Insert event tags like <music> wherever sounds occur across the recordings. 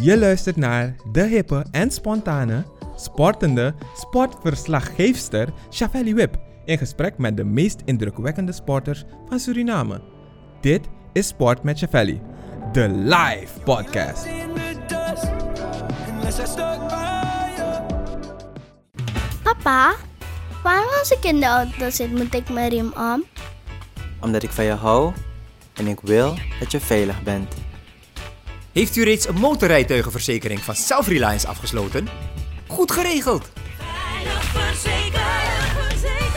Je luistert naar de hippe en spontane, sportende sportverslaggeefster Shavelli Wip in gesprek met de meest indrukwekkende sporters van Suriname. Dit is Sport met Shavelli, de live podcast. Papa, waarom als ik in de auto zit moet ik mijn riem om? Omdat ik van je hou en ik wil dat je veilig bent. Heeft u reeds een motorrijtuigenverzekering van Self-Reliance afgesloten? Goed geregeld! Veilig verzekerd, verzekerd.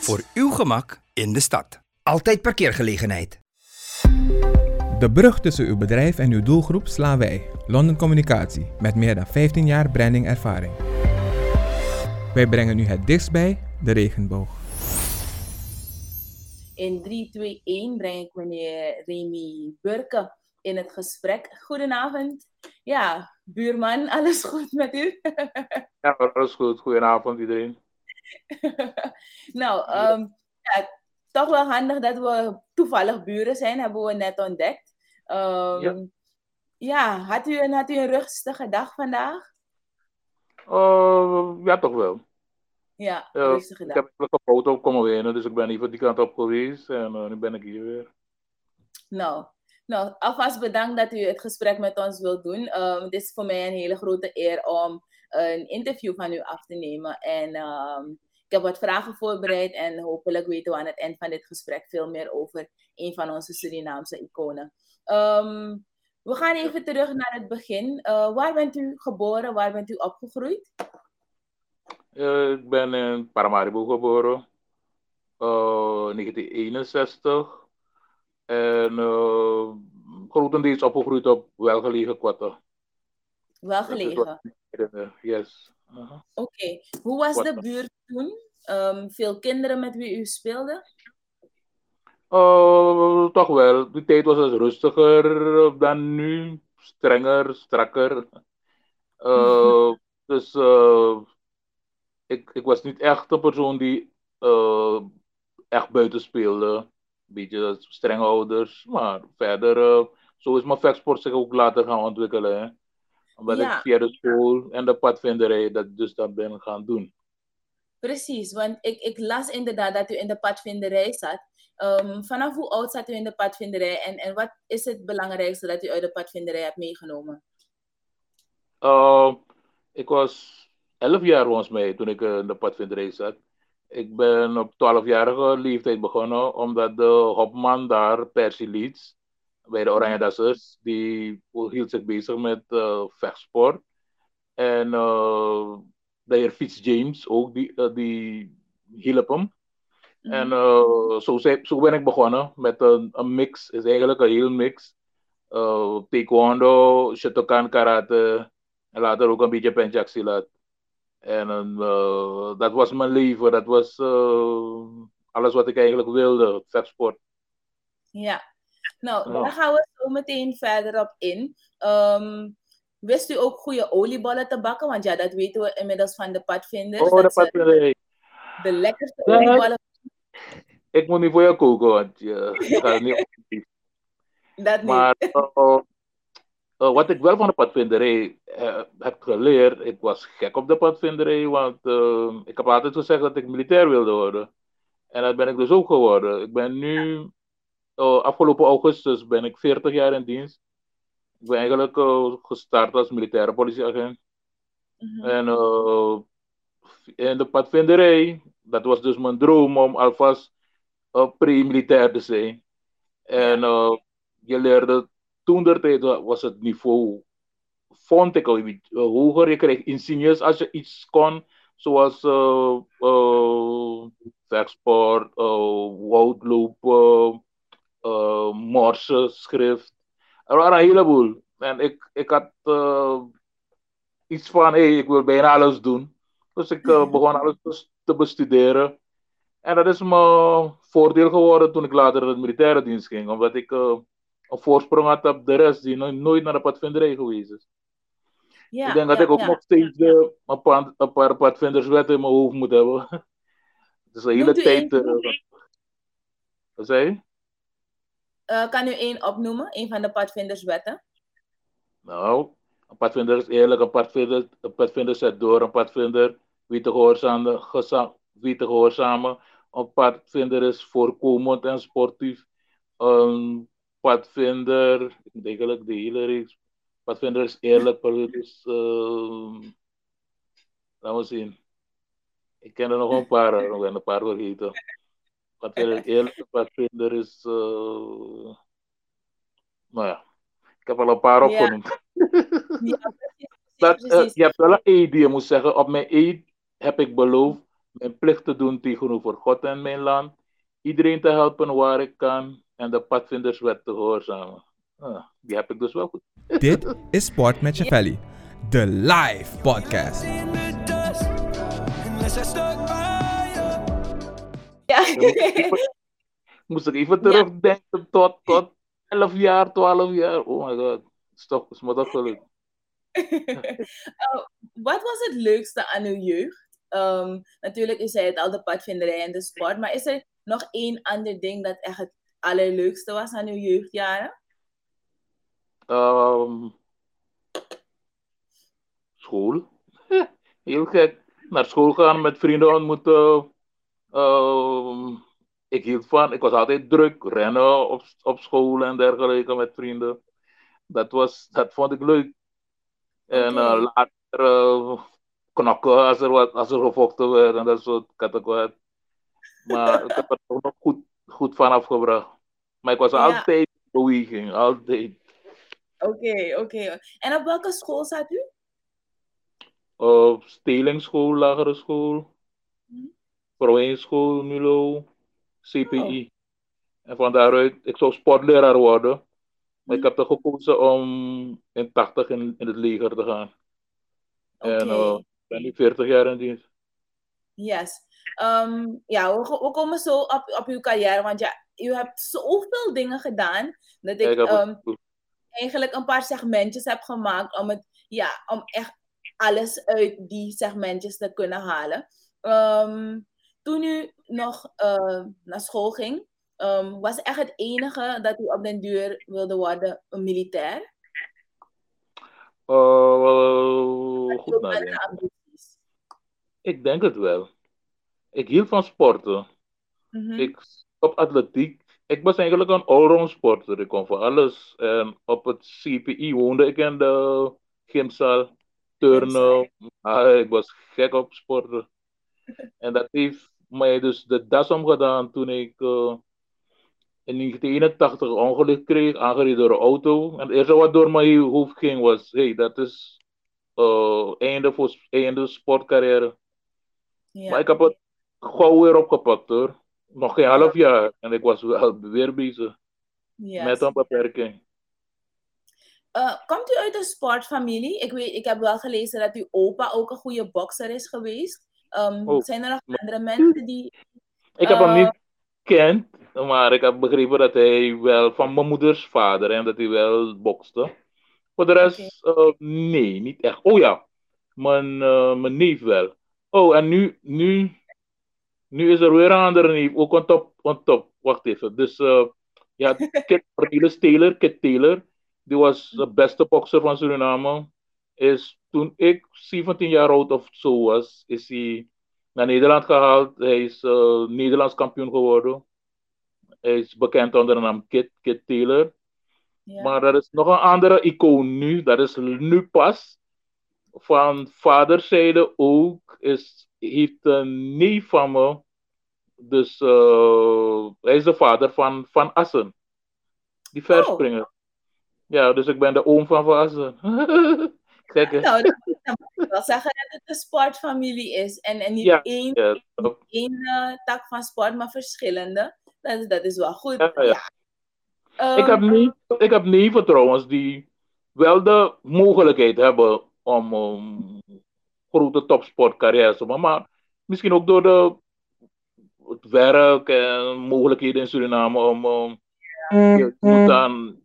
Voor uw gemak in de stad. Altijd parkeergelegenheid. De brug tussen uw bedrijf en uw doelgroep slaan wij, London Communicatie, met meer dan 15 jaar brandingervaring. Wij brengen u het dichtst bij de regenboog. In 3, 2, 1 breng ik meneer Remy Burke in het gesprek. Goedenavond. Ja, buurman, <laughs> alles goed met u? Ja, alles goed. Goedenavond iedereen. <laughs> nou, ehm, ja, toch wel handig dat we toevallig buren zijn, hebben we net ontdekt. Ehm, Ja. ja, had, u een, had u een rustige dag vandaag? Uh, ja, toch wel. Ja, ik heb een foto komen winnen, dus ik ben even die kant op geweest en eh, nu ben ik hier weer. Nou, nou, alvast bedankt dat u het gesprek met ons wilt doen. Ehm, het is voor mij een hele grote eer om een interview van u af te nemen. En ehm, ik heb wat vragen voorbereid en hopelijk weten we aan het eind van dit gesprek veel meer over een van onze Surinaamse iconen. Ehm, we gaan even terug naar het begin. Eh, waar bent u geboren? Waar bent u opgegroeid? Eh, ik ben in Paramaribo geboren, eh 1961. En eh, grotendeels opgegroeid op welgelegen kwatten. Wel gelegen. Yes. Aha. Oké. Hoe was de buurt toen? Ehm, veel kinderen met wie u speelde? Eh, toch wel. Die tijd was dus rustiger dan nu. Strenger, strakker. <laughs> Eh, dus eh, ik, ik was niet echt een persoon die eh, echt buiten speelde. Een beetje strenge ouders. Maar verder, eh, zo is mijn vechtsport zich ook later gaan ontwikkelen. Hè. Omdat Ja. ik via de school en de padvinderij dat dus dat ben gaan doen. Precies, want ik, ik las inderdaad dat u in de padvinderij zat. Ehm, vanaf hoe oud zat u in de padvinderij en, en wat is het belangrijkste dat u uit de padvinderij hebt meegenomen? Uh, ik was 11 jaar volgens mij toen ik eh, in de padvinderij zat. Ik ben op 12-jarige leeftijd begonnen omdat de hopman daar, Percy Leeds, bij de Oranje Dassers, die hield zich bezig met eh, vechtsport. En eh, de heer Fitzjames ook, die, die hielp hem. En eh, zo, zo ben ik begonnen met een, een mix, is eigenlijk een heel mix. Taekwondo, Shotokan karate en later ook een beetje penchak silat. En eh, dat was mijn leven, dat was eh, alles wat ik eigenlijk wilde, het vechtsport. Ja, nou, daar gaan we zo meteen verder op in. Ehm, wist u ook goede oliebollen te bakken? Want ja, dat weten we inmiddels van de padvinders. Oh, de de lekkerste Ja. oliebollen, Ik moet niet voor je koken, want je gaat niet <laughs> op. dat niet. Maar <laughs> eh, eh, wat ik wel van de padvinderij eh, heb geleerd, ik was gek op de padvinderij, want eh, ik heb altijd gezegd dat ik militair wilde worden. En dat ben ik dus ook geworden. Ik ben nu, afgelopen augustus ben ik 40 jaar in dienst. Ik ben eigenlijk gestart als militaire politieagent. Mhm. En in de padvinderij, dat was dus mijn droom om alvast uh, pre-militair te zijn. En je leerde toen der tijd wa- was het niveau, vond ik al eh, hoger. Je kreeg ingenieurs als je iets kon, zoals eh eh, vechtsport, eh, woudlopen, eh morse, schrift. Er waren een heleboel. En ik, ik had iets van, hey, ik wil bijna alles doen. Dus ik eh, begon alles te- bestuderen. En dat is me voordeel geworden toen ik later in het militaire dienst ging. Omdat ik een voorsprong had op de rest die no- nooit naar de padvinderij geweest is. Ja, ik denk dat ja, ik ook ja. nog steeds een, paar, een paar padvinderswetten in mijn hoofd moet hebben. <laughs> Het is een hele tijd. eh, wat zei je? Eh, kan u één opnoemen, één van de padvinderswetten? Nou, een padvinder is eerlijk, een padvinder, een padvinder zet door, een padvinder wie te gehoorzamen, wie te gehoorzamen. Een padvinder is voorkomend en sportief. Een padvinder, ik moet eigenlijk de hele reeks. Padvinder is eerlijk, is, ehm, laten we zien. Ik ken er nog een paar, ik ben een paar vergeten. Padvinder is eerlijk, padvinder is, eh, nou ja, ik heb al een paar opgenoemd. Ja. <laughs> Dat, eh, je hebt wel een eed die je moet zeggen. Op mijn eed heb ik beloofd mijn plicht te doen tegenover God en mijn land. Iedereen te helpen waar ik kan en de padvinderswet te gehoorzamen. Ah, die heb ik dus wel goed. Dit is Sport met Chavelli, de live podcast. Ja. Moest ik even terugdenken tot, tot 11 jaar, 12 jaar. Oh my god. Het is me toch gelukt. <laughs> Oh, wat was het leukste aan uw jeugd? Ehm, natuurlijk, u zei het al, de padvinderij en de sport. Maar is er nog één ander ding dat echt het allerleukste was aan uw jeugdjaren? Ehm, school. <laughs> Heel gek. Naar school gaan, met vrienden ontmoeten. Ehm, ik hield van, ik was altijd druk, rennen op, op school en dergelijke met vrienden. Dat, was, dat vond ik leuk. En eh, later eh, knokken als er, wat, als er gevochten werd en dat soort kattenkwaad. Maar ik heb toch nog goed, goed van afgebracht. Maar ik was Ja. altijd in beweging, altijd. Oké, oké. En op welke school zat u? Op Stelingsschool, lagere school, Mhm. Provincieschool, Mulo, CPI. En van daaruit, ik zou sportleraar worden. Maar ik heb er gekozen om in 80 in, in het leger te gaan. En ik ben nu 40 jaar in dienst. Yes. Ehm, ja, we, we komen zo op, op uw carrière, want ja, u hebt zoveel dingen gedaan dat ik ehm, eigenlijk een paar segmentjes heb gemaakt om het, ja, om echt alles uit die segmentjes te kunnen halen. Ehm, toen u nog eh, naar school ging, ehm, was echt het enige dat u op den duur wilde worden een militair? Eh, goed Ook nadenken. andere ambities? Ik denk het wel. Ik hield van sporten. Mhm. Ik op atletiek. Ik was eigenlijk een allround sporter. Ik kon voor alles. En op het CPI woonde ik in de gymzaal. Turnen. Ah, ik was gek op sporten. <laughs> En dat heeft mij dus de das omgedaan toen ik eh, in 1981 een ongeluk kreeg, aangereden door een auto. En het eerste wat door mijn hoofd ging was, hey, dat is eh, einde voor einde sportcarrière. Ja. Maar ik heb het gauw weer opgepakt hoor. Nog geen half jaar en ik was wel weer bezig Yes. met een beperking. Eh, komt u uit een sportfamilie? Ik, weet, ik heb wel gelezen dat uw opa ook een goede bokser is geweest. Ehm, Oh. Zijn er nog andere mensen die... Ik heb hem Eh. niet gekend, maar ik heb begrepen dat hij wel van mijn moeders vader en dat hij wel bokste. Voor de rest, eh, nee, niet echt. Oh ja, mijn, mijn neef wel. Oh, en nu, nu, nu is er weer een andere neef, ook on top, on top. Wacht even. Dus eh ja, <laughs> Kit Cornelis Taylor, Kit Taylor, die was de beste bokser van Suriname. Is toen ik 17 jaar oud of zo was, is hij naar Nederland gehaald. Hij is eh, Nederlands kampioen geworden. Hij is bekend onder de naam Kit, Kit Taylor. Ja. Maar er is nog een andere icoon nu, dat is nu pas. Van vaderszijde ook, is, heeft een neef van me. Dus eh, hij is de vader van Van Assen. Die verspringer. Ja, dus ik ben de oom van Van Assen. <laughs> Nou, dat, moet ik wel zeggen dat het een sportfamilie is. En, en niet Ja, één, Ja, één eh, tak van sport, maar verschillende. Dat, is- dat is wel goed. Ja. Ehm, Ik heb, niet, ik heb neven trouwens die wel de mogelijkheid hebben om um, grote topsportcarrières te maken. Maar misschien ook door de, het werk en mogelijkheden in Suriname om um, je moet aan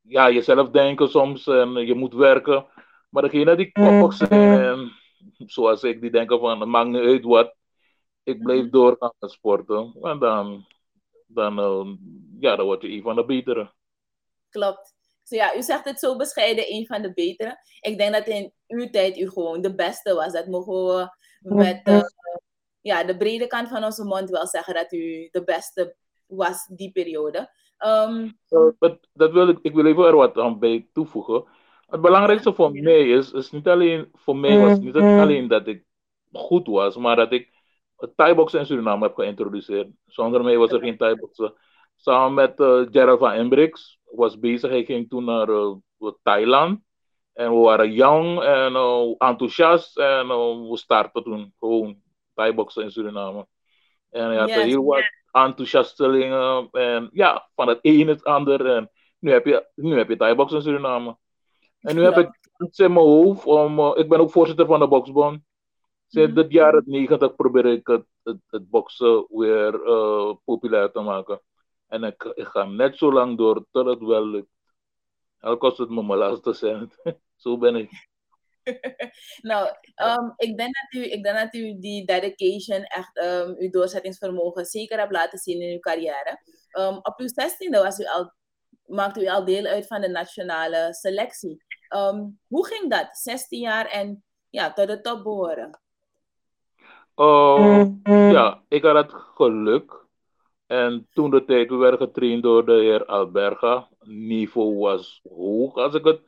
ja, jezelf denken soms en je moet werken. Maar degene die koppig zijn en zoals ik, die denken van het maakt niet uit wat, ik blijf doorgaan met sporten. En dan dan, eh, ja, dan word je een van de betere. Klopt. Dus ja, u zegt het zo bescheiden, een van de betere. Ik denk dat in uw tijd u gewoon de beste was. Dat mogen we met eh, ja, de brede kant van onze mond wel zeggen dat u de beste was die periode. Ehm, Eh, dat, dat wil ik, ik wil even er wat aan bij toevoegen. Het belangrijkste voor mij is, is niet alleen, voor mij was niet alleen dat ik goed was, maar dat ik het Thai-boxen in Suriname heb geïntroduceerd. Zonder mij was er geen Thai-boxen. Samen met eh, Gerald van Embrechts was bezig. Hij ging toen naar Thailand. En we waren jong en eh, enthousiast. En eh, we startten toen gewoon Thai-boxen in Suriname. En hij had Yes, heel wat enthousiastelingen. En ja, van het een het ander. En nu heb je, nu heb je Thai-boxen in Suriname. En nu heb ik iets in mijn hoofd. Om, eh, ik ben ook voorzitter van de Boxbond. Sinds Mhm. het jaren 90 probeer ik het, het, het boksen weer populair te maken. En ik, ik ga net zo lang door tot het wel lukt. Al kost het me mijn laatste cent. <laughs> zo ben ik. <laughs> nou, ehm, ik, denk dat u, ik denk dat u die dedication, echt um, uw doorzettingsvermogen zeker hebt laten zien in uw carrière. Um, op uw 16e was u al, maakte u al deel uit van de nationale selectie. Um, hoe ging dat? 16 jaar en ja, tot de top behoren? Uh, ja, ik had het geluk. En toen de tijd, we werden getraind door de heer Alberga. Niveau was hoog, als ik het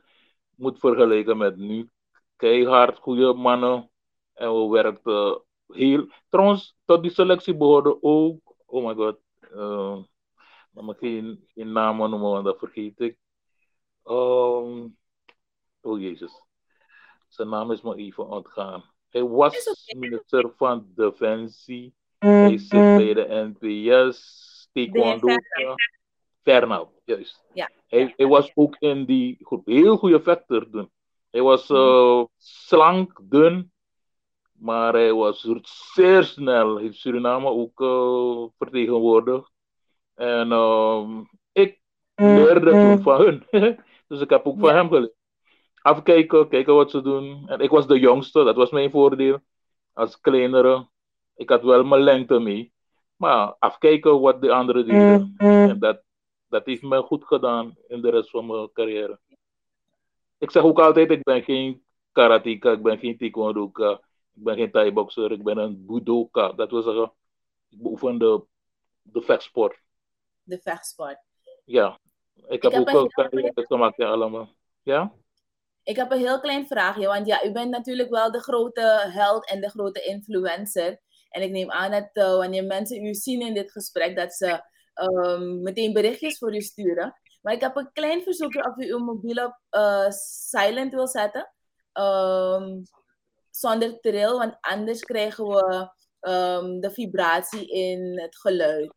moet vergelijken met nu. Keihard, goede mannen. En we werkten heel... Trouwens, tot die selectie behoorde ook... Oh my god. Uh, ik mag geen, geen namen noemen, want dat vergeet ik. Um, oh jezus. Zijn naam is me even ontgaan. Hij was minister van Defensie. Hij zit bij de NPS, Taekwondo. Fernal, juist. Ja. Hij, hij was ook in die groep. Heel goede vechter toen. Hij was uh, slank, dun. Maar hij was zeer snel. Hij heeft Suriname ook uh, vertegenwoordigd. En um, ik leerde toen van hun. <laughs> dus ik heb ook van hem geleerd. Even kijken, kijken wat ze doen. En ik was de jongste, dat was mijn voordeel. Als kleinere. Ik had wel mijn lengte mee. Maar afkijken wat de anderen deden. En dat, dat heeft me goed gedaan in de rest van mijn carrière. Ik zeg ook altijd, ik ben geen karateka, ik ben geen taekwondoka, ik ben geen thai-boxer, ik ben een budoka. Dat wil zeggen, ik beoefen de, de vechtsport. De vechtsport. Ja, ik heb heb ook een carrière gemaakt in allemaal. Ja? Ik heb een heel klein vraagje, want ja, u bent natuurlijk wel de grote held en de grote influencer. En ik neem aan dat uh, wanneer mensen u zien in dit gesprek, dat ze um, meteen berichtjes voor u sturen. Maar ik heb een klein verzoekje of u uw mobiel op uh, silent wil zetten. Um, zonder trill, want anders krijgen we um, de vibratie in het geluid.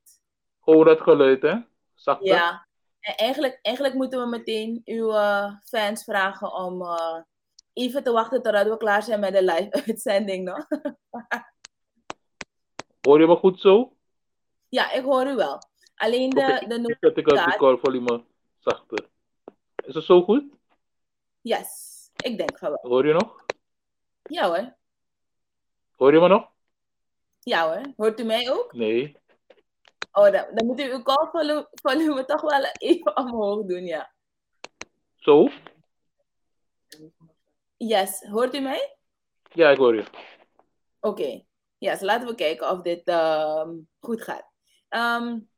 Oh, dat geluid, hè? Zachter? Ja. En eigenlijk, eigenlijk moeten we meteen uw uh, fans vragen om uh, even te wachten totdat we klaar zijn met de live-uitzending. <laughs> No? Hoor je me goed zo? Ja, ik hoor u wel. Alleen de, okay. de Ik zet ik de call volume zachter. Is het zo goed? Yes, ik denk van wel. Hoor je nog? Ja hoor. Hoor je me nog? Ja hoor. Hoort u mij ook? Nee. Oh, dan, dan moet u uw call volume, volume toch wel even <laughs> omhoog doen, ja. Zo? Yes, hoort u mij? Ja, ik hoor je. Oké. Okay. Yes, laten we kijken of dit uh, goed gaat. Um,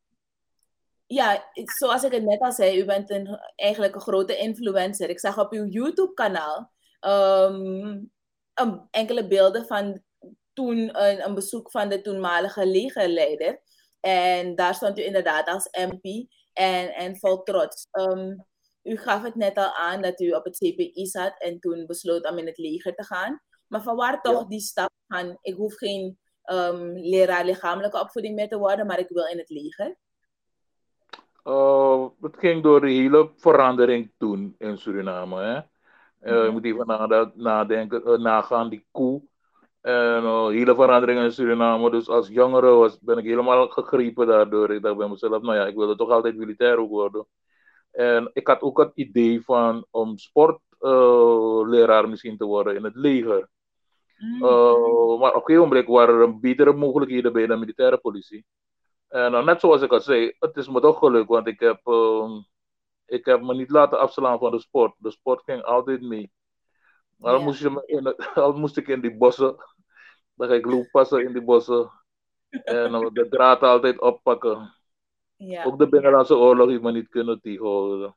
ja, zoals ik het net al zei, u bent een, eigenlijk een grote influencer. Ik zag op uw YouTube-kanaal um, um, enkele beelden van toen een, een, bezoek van de toenmalige legerleider. En daar stond u inderdaad als MP en, en vol trots. Um, u gaf het net al aan dat u op het CPI zat en toen besloot om in het leger te gaan. Maar van waar toch ja. die stap van, ik hoef geen um, leraar lichamelijke opvoeding meer te worden, maar ik wil in het leger? Uh, het ging door de hele verandering toen in Suriname. Hè? Uh, mm-hmm. Je moet even nadenken, uh, nagaan, die koe. En hele verandering in Suriname. Dus als jongere was, ben ik helemaal gegrepen daardoor. Ik dacht bij mezelf, nou ja, ik wilde toch altijd militair ook worden. En ik had ook het idee van om sportleraar misschien te worden in het leger. Mm. Uh, maar op een gegeven moment waren er betere mogelijkheden bij de militaire politie. En uh, net zoals ik al zei, het is me toch gelukt, want ik heb, uh, ik heb me niet laten afslaan van de sport. De sport ging altijd mee. Maar dan, moest je me in, <laughs> dan moest ik in die bossen, dan ga ik loop passen in die bossen. En uh, de draad altijd oppakken. Ja. Ook de Binnenlandse oorlog heeft me niet kunnen tegenhouden.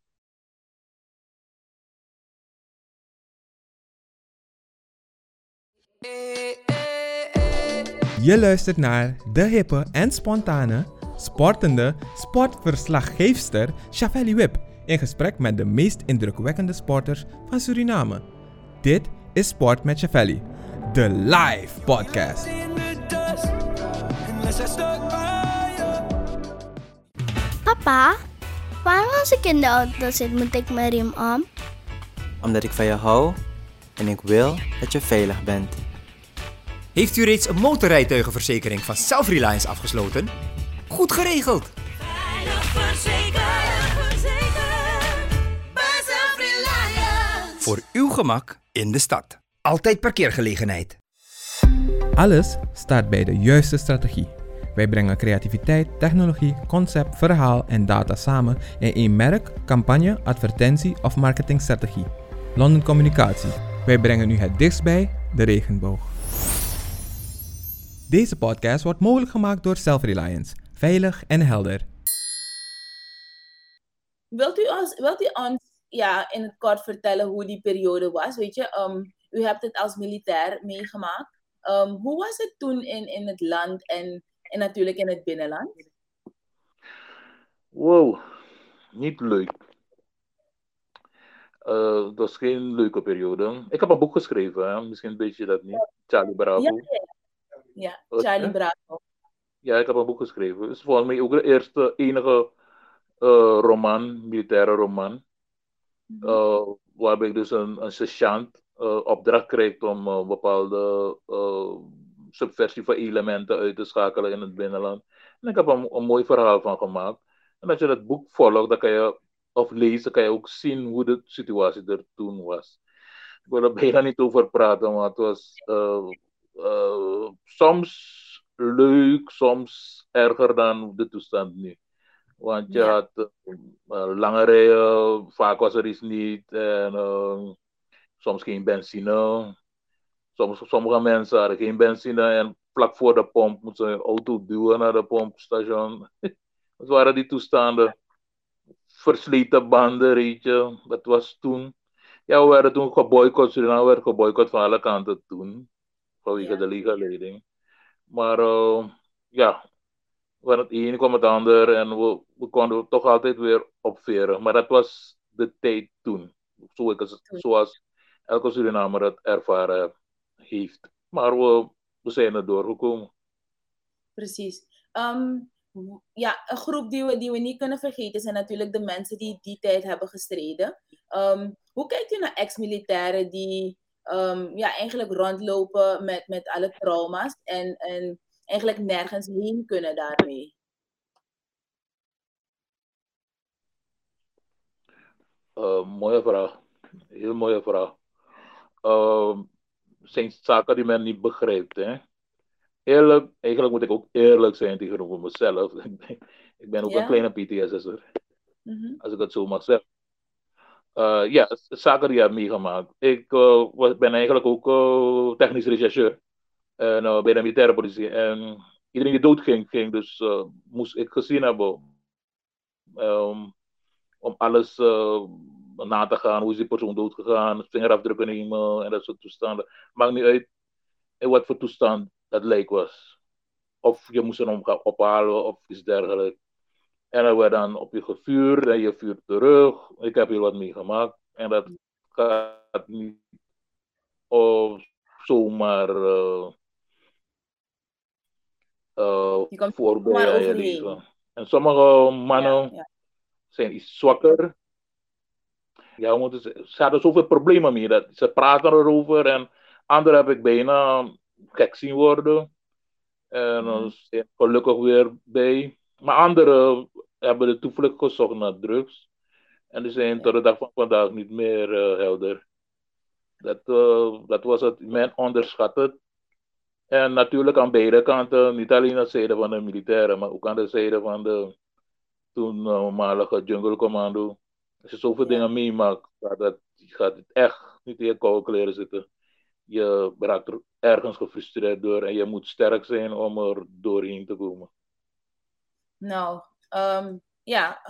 Je luistert naar de hippe en spontane, sportende sportverslaggeefster Chavelli Wip in gesprek met de meest indrukwekkende sporters van Suriname. Dit is Sport met Chavelli, de live podcast. Papa, waarom als ik in de auto zit moet ik mijn riem om? Omdat ik van je hou en ik wil dat je veilig bent. Heeft u reeds een motorrijtuigenverzekering van Self-Reliance afgesloten? Goed geregeld! Veilig Self-Reliance. Voor uw gemak in de stad. Altijd parkeergelegenheid. Alles start bij de juiste strategie. Wij brengen creativiteit, technologie, concept, verhaal en data samen in één merk, campagne, advertentie of marketingstrategie. London Communicatie. Wij brengen u het dichtst bij de regenboog. Deze podcast wordt mogelijk gemaakt door Self-Reliance. Veilig en helder. Wilt u ons, wilt u ons ja, in het kort vertellen hoe die periode was? Weet je, um, u hebt het als militair meegemaakt. Um, hoe was het toen in, in het land en, en natuurlijk in het binnenland? Wow, niet leuk. Uh, het was geen leuke periode. Ik heb een boek geschreven, hè? misschien weet je dat niet. Charlie Bravo. Ja, ja. Ja Charlie Bravo. Ja, ik heb een boek geschreven. Het is volgens mij ook de eerste, enige uh, roman, militaire roman. Uh, waarbij ik dus een, een sergeant uh, opdracht krijg om uh, bepaalde subversie van elementen uit te schakelen in het binnenland. En ik heb er een, een mooi verhaal van gemaakt. En als je dat boek volgt, dan kan je, of lezen, kan je ook zien hoe de situatie er toen was. Ik wil er <laughs> bijna niet over praten, maar het was soms leuk, soms erger dan de toestand nu. Want je Ja. had uh, lange rijen, vaak was er iets niet. En, uh, soms geen benzine. Soms, sommige mensen hadden geen benzine en vlak voor de pomp moesten ze hun auto duwen naar de pompstation. <laughs> Dat waren die toestanden. Versleten banden, weet je. Dat was toen. Ja, we werden toen geboycott. Suriname werd geboycott van alle kanten toen. Vanwege de liga-leiding. Maar uh, ja, van het een kwam het ander en we, we konden toch altijd weer opveren. Maar dat was de tijd toen. Zo ik het, zoals elke Surinamer het ervaren heeft. Maar we, we zijn er doorgekomen. Precies. Um, ja, een groep die we, die we niet kunnen vergeten zijn natuurlijk de mensen die die tijd hebben gestreden. Um, hoe kijkt u naar ex-militairen die um, ja, eigenlijk rondlopen met, met alle trauma's en, en eigenlijk nergens heen kunnen daarmee? Uh, mooie vraag. Heel mooie vraag. Uh, zijn zaken die men niet begrijpt. Hè? Eerlijk, eigenlijk moet ik ook eerlijk zijn tegenover mezelf. <laughs> ik ben ook een kleine PTSS'er, Mhm. als ik het zo mag zeggen. Uh, ja, zaken die ik heb meegemaakt. Ik was- ben eigenlijk ook uh, technisch rechercheur uh, bij de militaire politie. En iedereen die doodging, ging, dus uh, moest ik gezien hebben om alles na te gaan. Hoe is die persoon doodgegaan, vingerafdrukken nemen en dat soort toestanden. Maakt niet uit in wat voor toestand dat lijk was. Of je moest hem gaan ophalen of iets dergelijks. En er werd dan op je gevuurd en je vuurt terug. Ik heb hier wat meegemaakt. En dat gaat niet oh, zomaar uh, uh, Je voorbij leven. En sommige mannen Ja, ja. zijn iets zwakker. Ja, moeten zeggen, ze hadden zoveel problemen mee. Dat, ze praten erover en anderen heb ik bijna gek zien worden. En Mhm. dan zijn gelukkig weer bij. Maar anderen hebben de toevlucht gezocht naar drugs. En die zijn tot de dag van vandaag niet meer eh, helder. Dat, eh, dat was het. Men onderschat het. En natuurlijk aan beide kanten, niet alleen aan de zijde van de militairen, maar ook aan de zijde van de toenmalige jungle commando. Als je zoveel Ja. dingen meemaakt, gaat het, gaat het echt niet in je koude kleren zitten. Je raakt er ergens gefrustreerd door en je moet sterk zijn om er doorheen te komen. Nou, ehm, ja,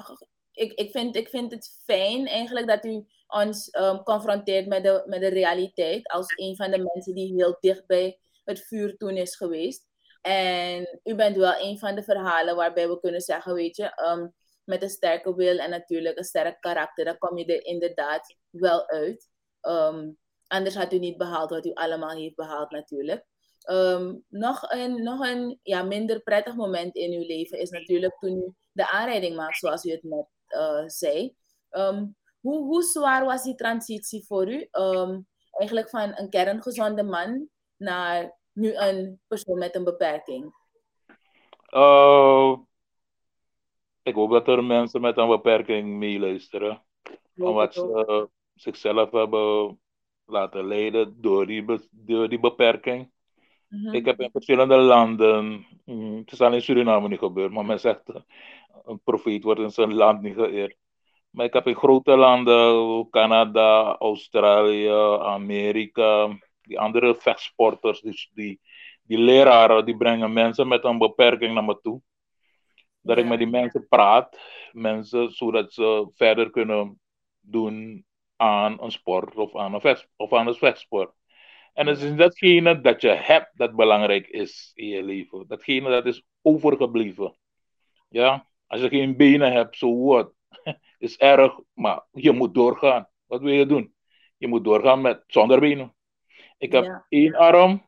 ik, ik, vind, ik vind het fijn eigenlijk dat u ons ehm, confronteert met de, met de realiteit als een van de mensen die heel dicht bij het vuur toen is geweest. En u bent wel een van de verhalen waarbij we kunnen zeggen, weet je, ehm, met een sterke wil en natuurlijk een sterk karakter, dan kom je er inderdaad wel uit. Anders had u niet behaald wat u allemaal heeft behaald natuurlijk. Ehm, nog een, nog een ja, minder prettig moment in uw leven is natuurlijk toen u de aanrijding maakt, zoals u het net eh, zei. Ehm, hoe, hoe zwaar was die transitie voor u? Ehm, eigenlijk van een kerngezonde man naar nu een persoon met een beperking. Uh, ik hoop dat er mensen met een beperking meeluisteren. Omdat ze uh, zichzelf hebben laten leiden door die, door die beperking. Mhm. Ik heb in verschillende landen, mm, het is al in Suriname niet gebeurd, maar men zegt een profeet wordt in zijn land niet geëerd. Maar ik heb in grote landen, Canada, Australië, Amerika, die andere vechtsporters, dus die, die leraren, die brengen mensen met een beperking naar me toe. Dat ik met die mensen praat, mensen, zodat ze verder kunnen doen aan een sport of aan een, vecht, of aan een vechtsport. En het is datgene dat je hebt dat belangrijk is in je leven. Datgene dat is overgebleven. Ja, als je geen benen hebt, zo so wat. <laughs> Is erg, maar je moet doorgaan. Wat wil je doen? Je moet doorgaan met zonder benen. Ik heb Ja. één arm.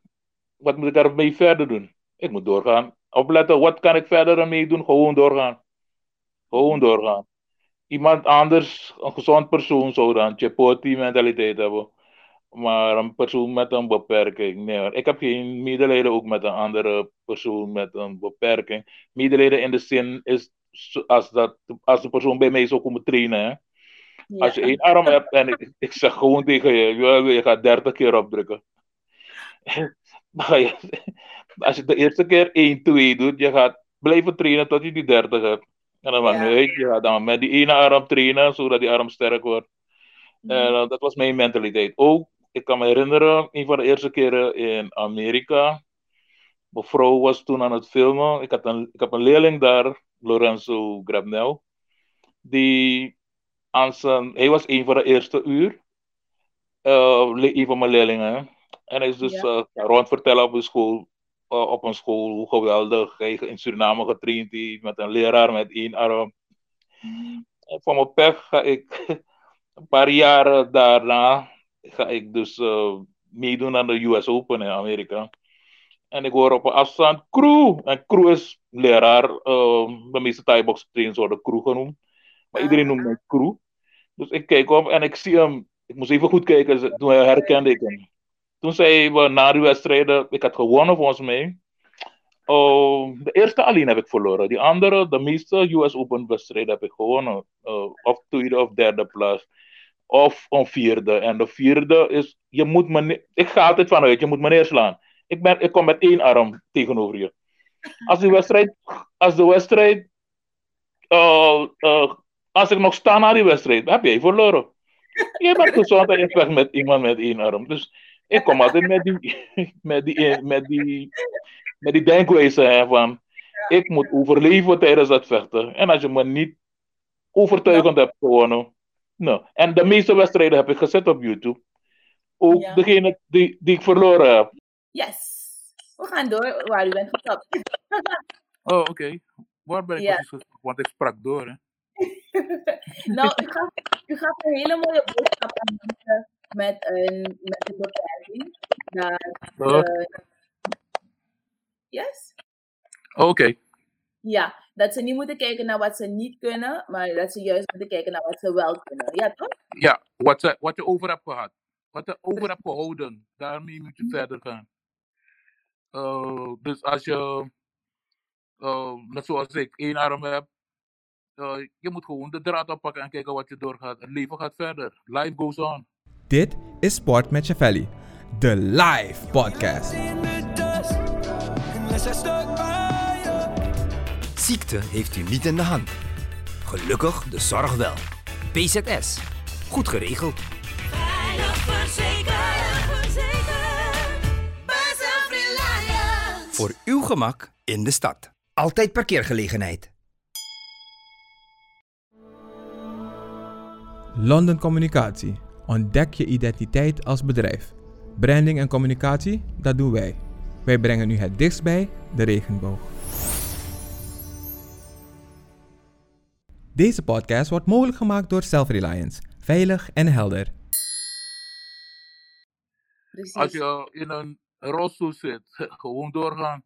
Wat moet ik ermee verder doen? Ik moet doorgaan. Opletten, wat kan ik verder ermee doen? Gewoon doorgaan. Gewoon doorgaan. Iemand anders, een gezond persoon, zou dan Chepoti mentaliteit hebben. Maar een persoon met een beperking, nee hoor. Ik heb geen medelijden ook met een andere persoon met een beperking. Medelijden in de zin is als, dat, als de persoon bij mij zou komen trainen. Hè? Ja. Als je één arm hebt en ik, ik zeg gewoon tegen je, je, gaat 30 keer opdrukken. <laughs> Als je de eerste keer 1, 2 doet, je gaat blijven trainen tot je die 30 hebt. En dan Ja. uit, je gaat dan met die ene arm trainen, zodat die arm sterk wordt. En uh, dat was mijn mentaliteit. Ook, ik kan me herinneren, een van de eerste keren in Amerika. Mijn vrouw was toen aan het filmen. Ik, had een, ik heb een leerling daar, Lorenzo Grabnel. Die aan zijn, hij was een van de eerste uur. Uh, le- een van mijn leerlingen. En hij is dus Ja. uh, rond vertellen op een school. uh, op een school, hoe geweldig hij in Suriname getraind heeft. Met een leraar met één arm. En voor mijn pech ga ik <laughs> een paar jaren daarna ga ik dus uh, meedoen aan de US Open in Amerika. En ik hoor op een afstand crew. En crew is leraar. Uh, de meeste Thai-box trainers worden crew genoemd. Maar iedereen noemt mij crew. Dus ik kijk op en ik zie hem. Ik moest even goed kijken. Toen herkende ik hem. Toen zei we na de wedstrijden. Ik had gewonnen volgens mij. Oh, de eerste alleen heb ik verloren. Die andere, de meeste US Open wedstrijden heb ik gewonnen. Uh, of tweede of derde plaats. Of een vierde. En de vierde is, je moet me, ik ga altijd vanuit, je moet me neerslaan. Ik, ben, ik kom met één arm tegenover je. Als de wedstrijd, als de wedstrijd, uh, uh, als ik nog sta na die wedstrijd, heb jij verloren. Je bent gezond en je vecht met iemand met één arm. Dus ik kom altijd met die, <laughs> met die, met die, met die denkwijze hè, van, ik moet overleven tijdens dat vechten. En als je me niet overtuigend hebt gewonnen, nou. En de meeste wedstrijden heb ik gezet op YouTube. Ook Ja. degene die, die ik verloren heb. Yes. We gaan door waar u bent gestopt. <laughs> Oh, oké. Waar ben ik precies gestopt? Want ik sprak door, hè? <laughs> nou, u gaf, u gaf een hele mooie boodschap aan mensen met een, met een beperking. Dat, Oh, eh, yes? Oké. Ja, dat ze niet moeten kijken naar wat ze niet kunnen, maar dat ze juist moeten kijken naar wat ze wel kunnen. Ja, toch? Ja, wat, ze, wat je over hebt gehad. Wat je over hebt gehouden. Daarmee moet je verder gaan. Eh, dus als je, eh, net zoals ik, één arm heb. eh, je moet gewoon de draad oppakken en kijken wat je doorgaat. Het leven gaat verder. Life goes on. Dit is Sport met Chavelli, de live podcast. Ziekte heeft u niet in de hand. Gelukkig de zorg wel. PZS. Goed geregeld. Veilig verzekerd. Voor uw gemak in de stad. Altijd parkeergelegenheid. London Communicatie. Ontdek je identiteit als bedrijf. Branding en communicatie, dat doen wij. Wij brengen u het dichtst bij de regenboog. Deze podcast wordt mogelijk gemaakt door Self-Reliance. Veilig en helder. Precies. Als je in een rolstoel zit, <laughs> gewoon doorgaan.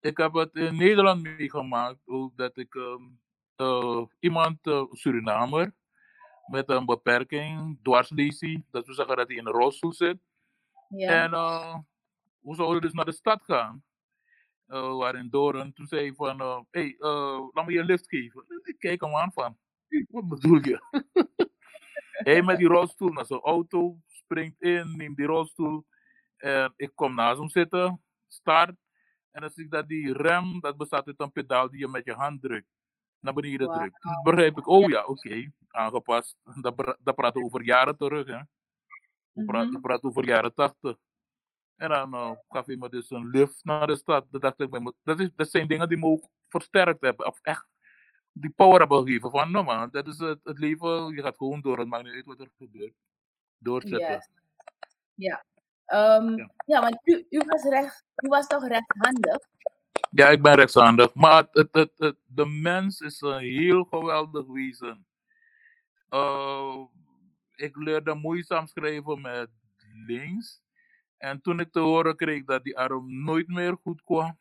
Ik heb het in Nederland meegemaakt, ook dat ik ehm, eh, iemand, eh, Surinamer, met een beperking, dwarslesie, dat wil zeggen dat hij in een rolstoel zit. Ja. En eh, we zouden dus naar de stad gaan. Eh, we waren in Doorn. Toen zei van, hé, hey, eh, laat me je een lift geven. Ik kijk hem aan van, wat bedoel je? <laughs> hij met die rolstoel naar zijn auto, springt in, neemt die rolstoel. En ik kom naast hem zitten, start. En dan zie ik dat die rem, dat bestaat uit een pedaal die je met je hand drukt. Naar beneden drukt. Toen begrijp ik, oh ja, oké, aangepast. Dat, dat praten we over jaren terug, hè. Mhm. we praten over jaren tachtig. En dan uh, gaf me dus een lift naar de stad. Dat, dacht ik dat, is, dat zijn dingen die me ook versterkt hebben. Of echt die power hebben gegeven. Van, no man, dat is het, het leven. Je gaat gewoon door. Het maakt niet uit wat er gebeurt. Doorzetten. Yes. Ja. Ehm, Ja. ja, want u, u, was recht, u was toch rechthandig? Ja, ik ben rechtshandig. Maar het, het, het, het- de mens is een heel geweldig wezen. Uh, ik leerde moeizaam schrijven met links. En toen ik te horen kreeg dat die arm nooit meer goed kwam,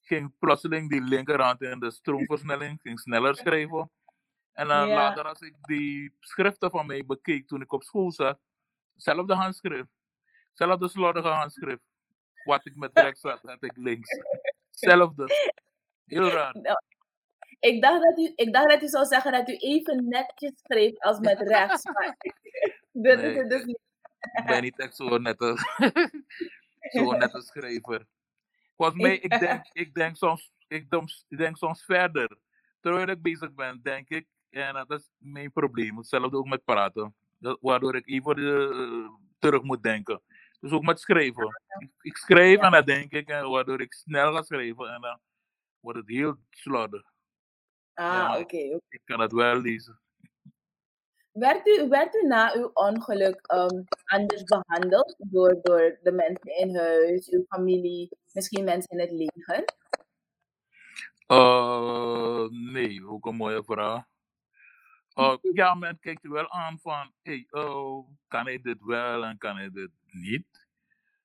ging plotseling die linkerhand in de stroomversnelling, ging sneller schrijven. En dan Ja. later als ik die schriften van mij bekeek toen ik op school zat, zelfde handschrift. Zelfde slordige handschrift. Wat ik met rechts had, had ik links. Zelfde. Heel raar. Nou, ik, dacht dat u, ik dacht dat u zou zeggen dat u even netjes schreef als met rechts. Maar <laughs> <laughs> dat is het dus niet. Ik ben niet echt zo'n nette, <laughs> zo'n nette schrijver. Volgens mij, ik denk, ik denk, soms, ik, denk, ik denk soms verder. Terwijl ik bezig ben, denk ik, en dat is mijn probleem. Hetzelfde ook met praten. Dat, waardoor ik even eh, terug moet denken. Dus ook met schrijven. Ik, ik schrijf en dan denk ik, en waardoor ik snel ga schrijven en dan wordt het heel slordig. Ah, Ja. oké. Ik kan het wel lezen. Werd, u, werd u na uw ongeluk ehm, anders behandeld door, door de mensen in huis, uw familie, misschien mensen in het leger? Uh, nee, ook een mooie vraag. Uh, <laughs> ja, men kijkt er wel aan van, hey, uh, kan hij dit wel en kan hij dit niet?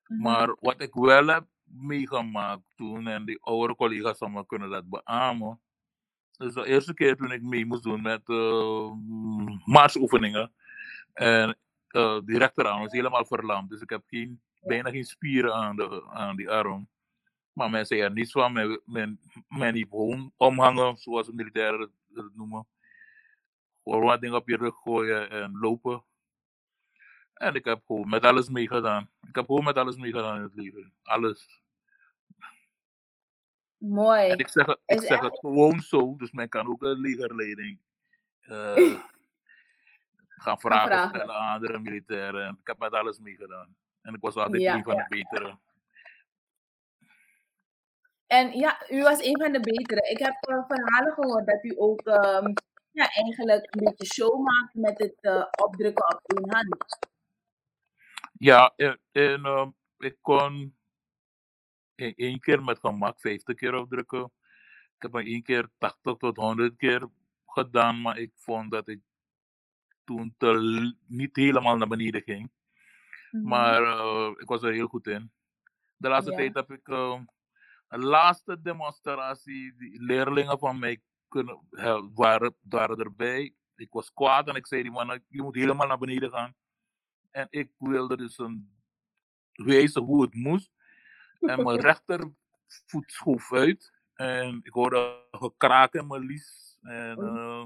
Mhm. Maar wat ik wel heb meegemaakt toen, en die oude collega's van me kunnen dat beamen, is de eerste keer toen ik mee moest doen met uh, marsoefeningen. En uh, die rechterarm was helemaal verlamd, dus ik heb geen, bijna geen spieren aan, de, aan die arm. Maar men zei er niets van. Men, men, omhangen, zoals de militairen het noemen. Gewoon wat dingen op je rug gooien en lopen. En ik heb gewoon met alles meegedaan. Ik heb gewoon met alles meegedaan in het leven. Alles. Mooi. En ik zeg, het, ik zeg echt- het gewoon zo, dus men kan ook een legerleiding eh, <laughs> gaan vragen vragen. stellen aan andere militairen. En ik heb met alles meegedaan. En ik was altijd Ja, een van ja. de betere. En ja, u was een van de betere. Ik heb eh, verhalen gehoord dat u ook ehm, ja, eigenlijk een beetje show maakt met het eh, opdrukken op één hand. Ja, en, en ehm, ik kon één keer met gemak 50 keer opdrukken. Ik heb maar één keer 80 tot 100 keer gedaan, maar ik vond dat ik toen te, niet helemaal naar beneden ging. Mhm. Maar eh, ik was er heel goed in. De laatste Ja. tijd heb ik ehm, een laatste demonstratie, die leerlingen van mij kunnen, waren, waren erbij. Ik was kwaad en ik zei die man, je moet helemaal naar beneden gaan. En ik wilde dus een wijzen hoe het moest. En mijn rechtervoet schoof uit. En ik hoorde gekraak in mijn lies. En eh,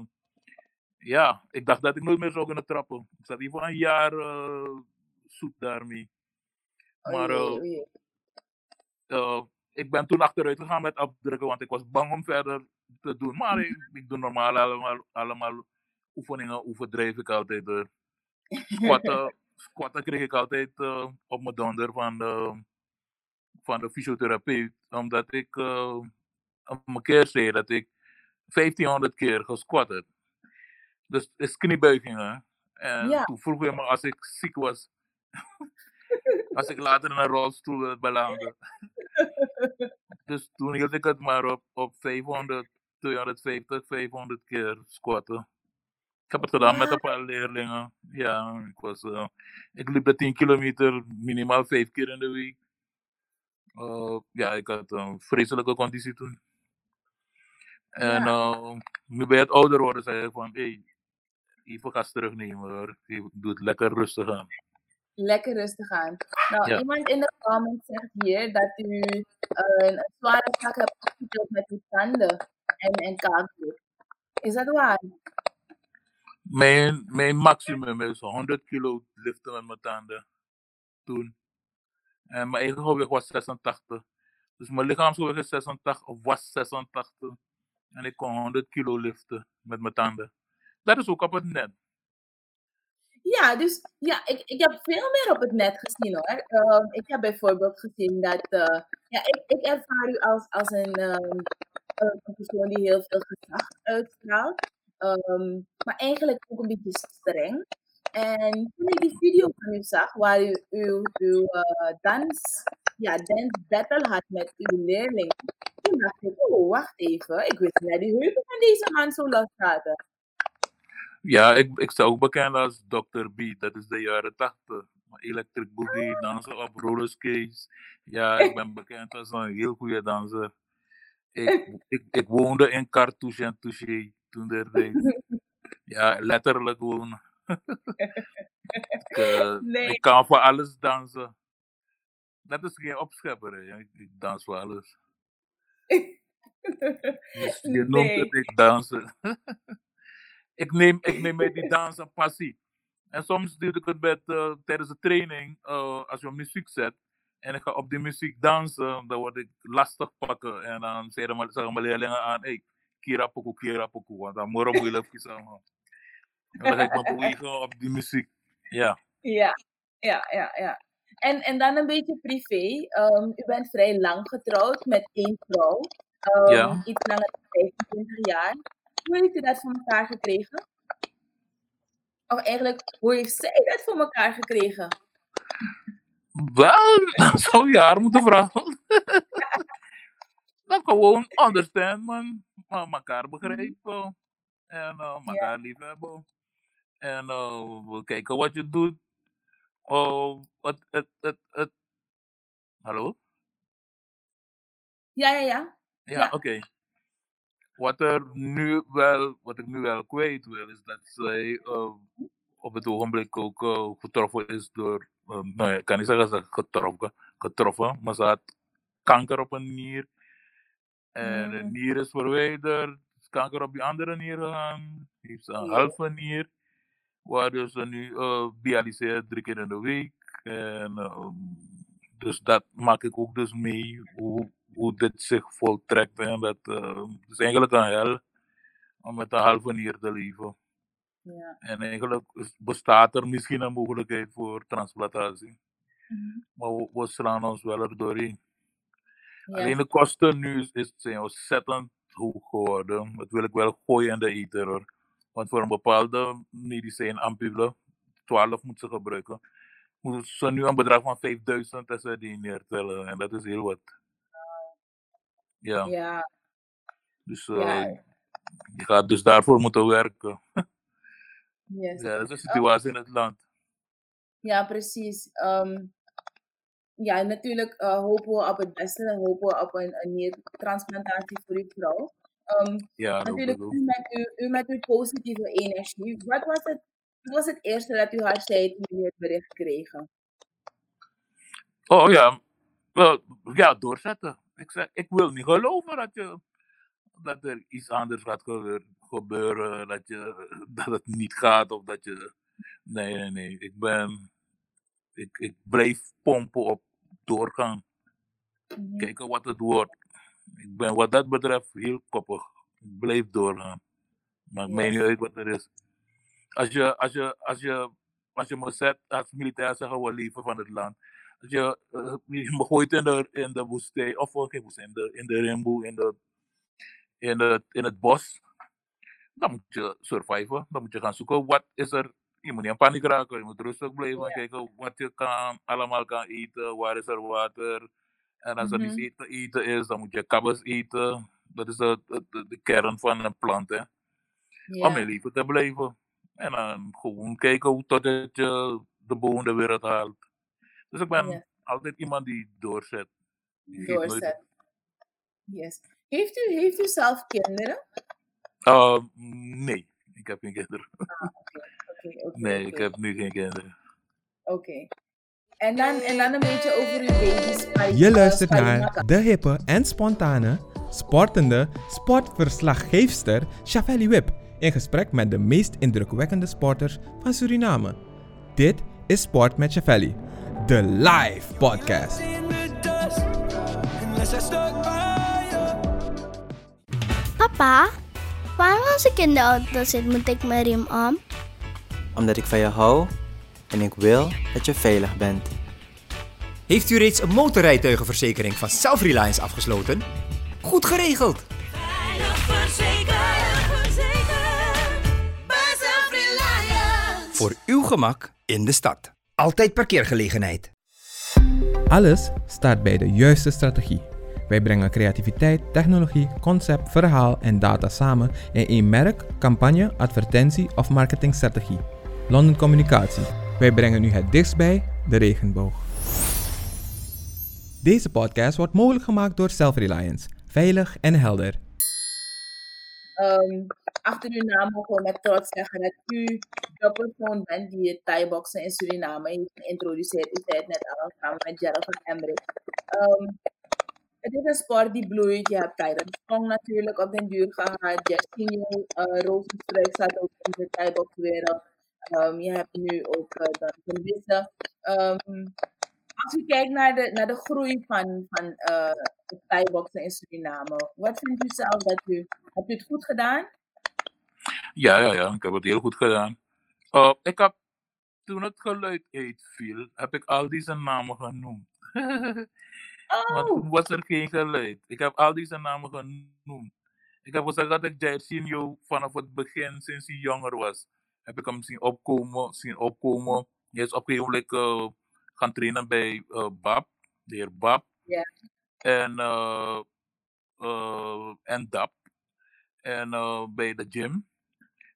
ja, ik dacht dat ik nooit meer zou kunnen trappen. Ik zat hier voor een jaar eh, zoet daarmee. Maar eh, eh, ik ben toen achteruit gegaan met afdrukken, want ik was bang om verder te doen. Maar ik, <laughs> ik doe normaal allemaal, allemaal oefeningen, overdrijf ik altijd. door. <laughs> Squatten, squatten kreeg ik altijd eh, op mijn donder van de, van de fysiotherapeut. Omdat ik eh, een keer zei dat ik 1500 keer gesquat heb. Dus het is kniebuigingen. En Ja. toen vroeg hij me als ik ziek was. <laughs> als ik later in een rolstoel eh, belandde. <laughs> Dus toen hield ik het maar op, op 500, 250, 500 keer squatten. Ik heb het gedaan met een paar leerlingen. Ja, ik, was, eh, ik liep de 10 kilometer minimaal vijf keer in de week. Eh, ja, ik had een vreselijke conditie toen. En eh, nu bij het ouder worden zei ik van, hé, hey, even gas terugnemen hoor. Even- Doe het lekker rustig aan. Lekker rustig aan. Nou, Ja. iemand in de comments zegt hier dat u eh, een zware zak hebt opgetild met uw tanden en, en kaakbloed. Is dat waar? Mijn, mijn maximum is 100 kilo liften met mijn tanden. Toen. En mijn eigen gewicht was 86. Dus mijn lichaamsgewicht is 86 of was 86. En ik kon 100 kilo liften met mijn tanden. Dat is ook op het net. Ja, dus ja, ik, ik heb veel meer op het net gezien hoor. Ik heb bijvoorbeeld gezien dat, eh, ja, ik, ik ervaar u als, als een, een een persoon die heel veel gezag uitstraalt. Ehm, maar eigenlijk ook een beetje streng. En toen ik die video van u zag, waar u uw, uw eh, dans, ja, dance battle had met uw leerling, toen dacht ik, oh, wacht even, ik wist niet dat die heupen van deze man zo los zaten. Ja, ik, ik sta ook bekend als Dr. B. Dat is de jaren 80. Electric Boogie, dansen op rollerskates. Ja, ik ben <laughs> bekend als een heel goede danser. Ik, ik, ik woonde in Cartouche en Touché toen der tijd. <laughs> Ja, letterlijk wonen. Ik, eh, <laughs> Nee. ik kan voor alles dansen. Dat is geen opschepper, hè. Ik, ik dans voor alles. Dus je <laughs> noemt Nee. het ik dansen. <laughs> ik, neem, ik neem met die dans een passie. En soms doe ik het met, eh, tijdens de training, eh, als je muziek zet en ik ga op die muziek dansen, dan word ik lastig pakken. En dan zeggen mijn, zeggen mijn leerlingen aan, hey, kira pokoe, kira pokoe, want dan moet je even aan. Dan ik me bewegen op die muziek. Ja. Ja, ja, ja, ja. En, en dan een beetje privé. Ehm, u bent vrij lang getrouwd met één vrouw. Ehm, Ja. Iets langer dan 25 jaar. Hoe heeft u dat voor elkaar gekregen? Of eigenlijk, hoe heeft zij dat voor elkaar gekregen? Wel, <laughs> dat zou je haar moeten vragen. <laughs> dan gewoon understand, man. Maar elkaar begrijpen. En eh, elkaar liefhebben. En eh, we kijken wat je doet. Oh, het, het, het, het. Hallo? Ja, ja, ja. Ja, Ja. oké. Wat, er nu wel, wat ik nu wel kwijt wil, is dat zij op het ogenblik ook getroffen is door, eh, nou ja, ik kan niet zeggen dat ze getroffen, getroffen, maar ze had kanker op een nier. En de Mm. nier is verwijderd, er is kanker op die andere nier gegaan, heeft ze een halve nier, waardoor ze nu dialyseert drie keer in de week. En, eh, dus dat maak ik ook dus mee, hoe, hoe dit zich voltrekt. En dat het is eigenlijk een hel om met een halve nier te leven. Ja. En eigenlijk bestaat er misschien een mogelijkheid voor transplantatie. Mhm. Maar we, we slaan ons wel er doorheen. Ja. Alleen de kosten nu is, is, zijn ontzettend hoog geworden. Dat wil ik wel gooien in de ether. Want voor een bepaalde medicijn, ampule, 12 moet ze gebruiken. Moeten ze nu een bedrag van 5000 SRD neertellen. En dat is heel wat. Ja, Ja, dus eh, ja. je gaat dus daarvoor moeten werken. <laughs> Yes. Ja, dat is de situatie in het land. Ja, precies. Ehm, ja, natuurlijk eh, hopen we op het beste. Hopen we op een, een niertransplantatie voor uw vrouw. Ehm, Ja, natuurlijk, u met, uw, u met uw positieve energie. Wat was, het, wat was het eerste dat u haar zei toen u het bericht kregen? Oh ja, wel, ja, doorzetten. Ik, zeg, ik wil niet geloven dat, je, dat er iets anders gaat gebeuren, dat, je, <laughs> dat het niet gaat of dat je. Nee, nee, nee. Ik ben. Ik, ik blijf pompen op doorgaan. Mhm. Kijken wat het wordt. Ik ben wat dat betreft heel koppig. Ik blijf doorgaan. Maakt mij Ja. niet uit wat er is. Als je, als je, als je, als je me zet als militair zeggen we leven van het land. Als je, eh, je me gooit in de, in de woestijn, of geen woestijn, in de, in de rimboe, in, de, in, de, in het bos. Dan moet je surviven. Dan moet je gaan zoeken wat is er. Je moet niet in paniek raken. Je moet rustig blijven. Ja. Kijken wat je kan, allemaal kan eten. Waar is er water. En als er Mhm. iets eten, eten is, dan moet je kabbes eten. Dat is de, de, de- kern van een plant. Hè? Om in leven te blijven. En dan gewoon kijken hoe totdat je de boven de wereld haalt. Dus ik ben altijd iemand die doorzet. Die geeft nooit Doorzet. Yes. Heeft u, heeft u zelf kinderen? Uh, nee, ik heb geen kinderen. Oké, Nee, ik heb nu geen kinderen. Oké. En, dan, en dan een beetje over uw baby Spy- Je luistert naar de hippe en spontane, sportende sportverslaggeefster Shavelli Wip in gesprek met de meest indrukwekkende sporters van Suriname. Dit is Sport met Shavelli, de live podcast. Papa, waarom als ik in de auto zit moet ik mijn riem om? Omdat ik van je hou en ik wil dat je veilig bent. Heeft u reeds een motorrijtuigenverzekering van Self-Reliance afgesloten? Goed geregeld! Veilig verzekerd, verzekerd. Bij Self-Reliance. Voor uw gemak in de stad. Altijd parkeergelegenheid. Alles staat bij de juiste strategie. Wij brengen creativiteit, technologie, concept, verhaal en data samen in één merk, campagne, advertentie of marketingstrategie. London Communicatie. Wij brengen u het dichtst bij de regenboog. Deze podcast wordt mogelijk gemaakt door Self-Reliance. Veilig en helder. Ehm, achter uw naam we met trots zeggen dat u de persoon bent die het Thai-boksen in Suriname heeft geïntroduceerd. U zei het net al samen met Gerald van Emmerich. Ehm, het is een sport die bloeit. Je hebt Tyron Sprong natuurlijk op den duur gehad. Jacinho uh, Rozenstruik zat ook in de Thai-bokswereld. Ehm, je hebt nu ook uh, Jonathan Wisse. Ehm, als u kijkt naar de, naar de groei van, van uh, het Thai-boksen in Suriname, wat vindt u zelf dat u, hebt u het goed gedaan? Ja, ja, ja, ik heb het heel goed gedaan. Uh, ik heb, toen het geluid uitviel, heb ik al deze namen genoemd. <laughs> Want Oh, toen was er geen geluid. Ik heb al deze namen genoemd. Ik heb gezegd dat ik Jairzinho vanaf het begin, sinds hij jonger was, heb ik hem zien opkomen, zien opkomen. Hij is op een gegeven moment uh, gaan trainen bij uh, Bab, de heer Bab. Ja. En, uh, en Dap. En bij de gym.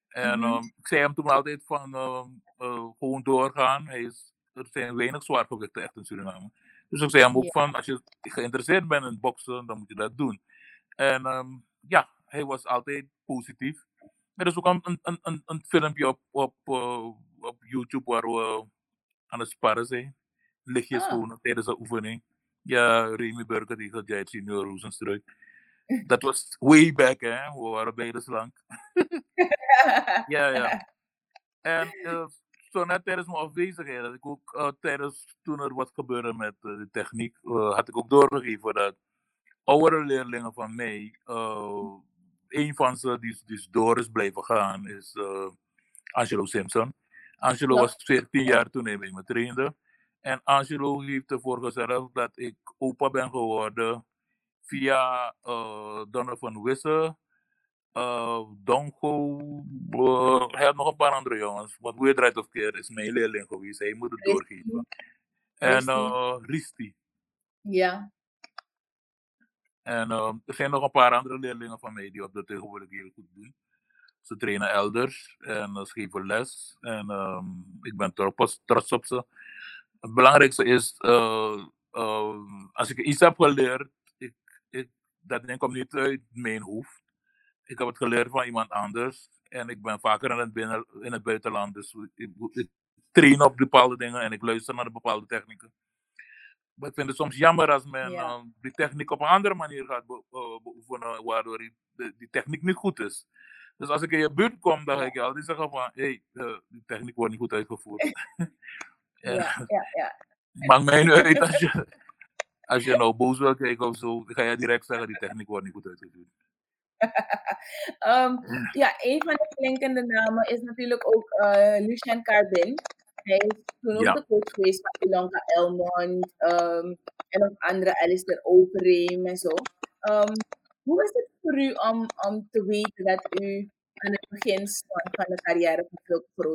En Mhm. um, ik zei hem toen altijd van uh, gewoon doorgaan. Hij is, er zijn weinig zwaargewichten echt in Suriname. Dus ik zei hem ook Ja. van als je geïnteresseerd bent in boksen, dan moet je dat doen. En um, ja, hij was altijd positief. Er is ook een, een, een, een filmpje op, op, uh, op YouTube waar we aan het sparren zijn. Lichtjes Ah. gewoon tijdens de oefening. Ja, Remy Burger tegen Jait Senior Rozenstruik. <laughs> Dat was way back, hè. We waren beide slank. <laughs> Ja, ja. En uh, zo net tijdens mijn afwezigheid, dat ik ook uh, tijdens toen er wat gebeurde met uh, de techniek, had ik ook doorgegeven dat oudere leerlingen van mij, een van ze die, die door is blijven gaan, is uh, Angelo Simpson. Angelo Ja. was 14 jaar toen hij bij me trainde. En Angelo heeft ervoor gezorgd dat ik opa ben geworden via uh, Donovan Wisse, uh, Dongo, uh, hij had nog een paar andere jongens. Wat Weird Right of Care is mijn leerling geweest. Hij moet het doorgeven. En uh, Risti. ja. En uh, er zijn nog een paar andere leerlingen van mij die op dat tegenwoordig heel goed doen. Ze trainen elders en uh, ze geven les. En um, ik ben trots, trots op ze. Het belangrijkste is, uh, uh, als ik iets heb geleerd, ik, dat ding komt niet uit mijn hoofd. Ik heb het geleerd van iemand anders. En ik ben vaker in het, binnen, in het buitenland. Dus ik, ik train op bepaalde dingen en ik luister naar de bepaalde technieken. Ik vind het soms jammer als men Ja. uh, die techniek op een andere manier gaat be uh, beoefenen, waardoor die, de, die techniek niet goed is. Dus als ik in je buurt kom, dan ga ik je altijd zeggen van, hé, hey, uh, die techniek wordt niet goed uitgevoerd. <laughs> <laughs> Ja, ja, ja. <laughs> Maakt mij uit als je, Als je nou boos wil kijken of zo, dan ga je direct zeggen, die techniek wordt niet goed uitgevoerd. Ehm, ja, een van de klinkende namen is natuurlijk ook eh, Lucien Carbin. Hij is toen ook Ja. de coach geweest van Ilonka Elmond ehm, en ook andere Alistair Overeem en zo. Ehm, hoe is het voor u om, om te weten dat u aan het begin van, van de carrière van Phil Pro?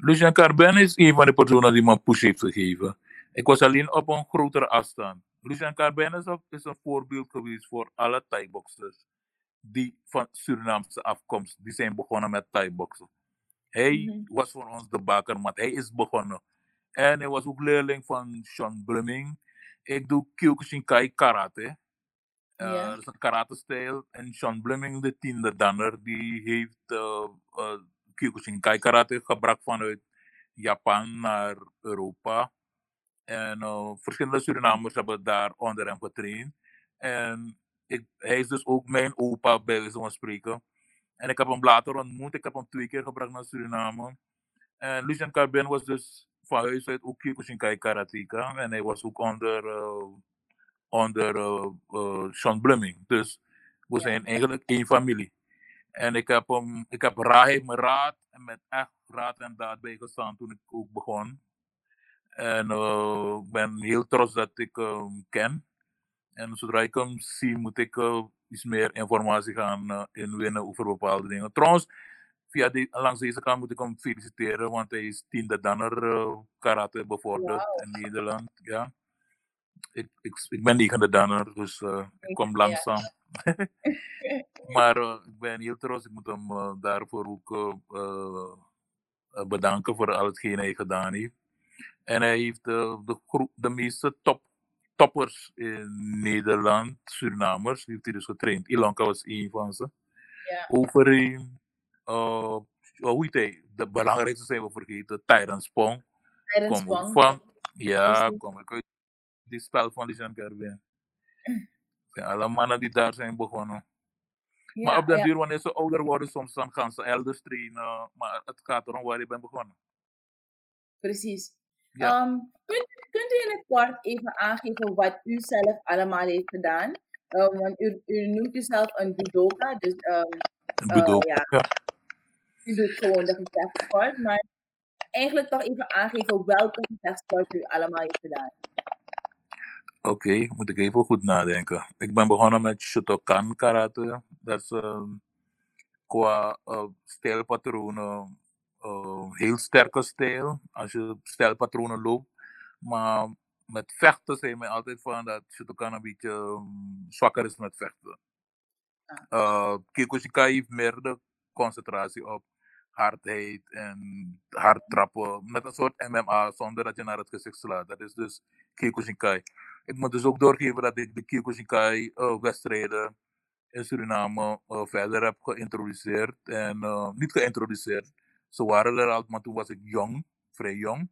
Lucien Carben is een van de personen die me een push heeft gegeven. Ik was alleen op een grotere afstand. Lucien Carben is, ook- is een voorbeeld geweest voor alle Thai-boxers die van Surinaamse afkomst, die zijn begonnen met Thai-boksen. Hij was voor ons de bakermat. Hij is begonnen. En hij was ook leerling van Sean Blooming. Ik doe Kyokushinkai karate. Eh. Dat is een karate-stijl. En Sean Blooming, de tiende danner, die heeft uh, uh, Kyokushinkai karate gebracht vanuit Japan naar Europa. En eh, verschillende Surinamers hebben daar onder hem getraind. En ik, hij is dus ook mijn opa, bij wijze van spreken. En ik heb hem later ontmoet. Ik heb hem twee keer gebracht naar Suriname. En Lucien Carbin was dus van huis uit ook Kyokushinkai karateka. En hij was ook onder, eh, onder eh, eh, Sean Blooming. Dus we zijn eigenlijk één familie. En ik heb hem, ik heb raad, heeft me raad en met echt raad en daad bijgestaan toen ik ook begon. En ik ben heel trots dat ik hem ken. En zodra ik hem zie, moet ik iets meer informatie gaan eh, inwinnen over bepaalde dingen. Trouwens, via die, langs deze kant moet ik hem feliciteren, want hij is tiende danner eh, karate bevorderd in Nederland. Ja. Ik, ik, ik ben negende danner, dus eh, ik kwam langzaam. <laughs> maar ik ben heel trots. Ik moet hem daarvoor ook bedanken voor al hetgeen hij gedaan heeft. En hij heeft de, de meeste top, toppers in Nederland, Surinamers, heeft hij dus getraind. Ilanka was één van ze. Ja. Overeem, uh, hoe heet hij? De belangrijkste zijn we vergeten, Tyrant Spong. Tyrant Spong. van, ja, kom ik uit die spel van Lucien Carvin. zijn alle mannen die daar zijn begonnen. maar op den ja. duur, wanneer ze ouder worden, soms dan gaan ze elders trainen. Maar het gaat erom waar je bent begonnen. Precies. Ja. Ehm, kunt, kunt u in het kort even aangeven wat u zelf allemaal heeft gedaan? Ehm, want u, u noemt uzelf een judoka, dus ehm, Ik eh, ja, ja. u doet gewoon de gevechtsport, maar eigenlijk toch even aangeven welke gevechtsport u allemaal heeft gedaan. Oké, moet ik even goed nadenken. Ik ben begonnen met Shotokan karate. Dat is qua eh, stijlpatronen eh, heel sterke stijl. Als je stijlpatronen loopt. Maar met vechten zei mij altijd van dat Shotokan een beetje ehm, zwakker is met vechten. Uh, heeft meer de concentratie op hardheid en hard trappen. Net een soort MMA zonder dat je naar het gezicht slaat. Dat is dus Kyokushinkai. Ik moet dus ook doorgeven dat ik de Kyokushinkai eh, wedstrijden in Suriname verder heb geïntroduceerd. En niet geïntroduceerd. Ze waren er al, maar toen was ik jong, vrij jong.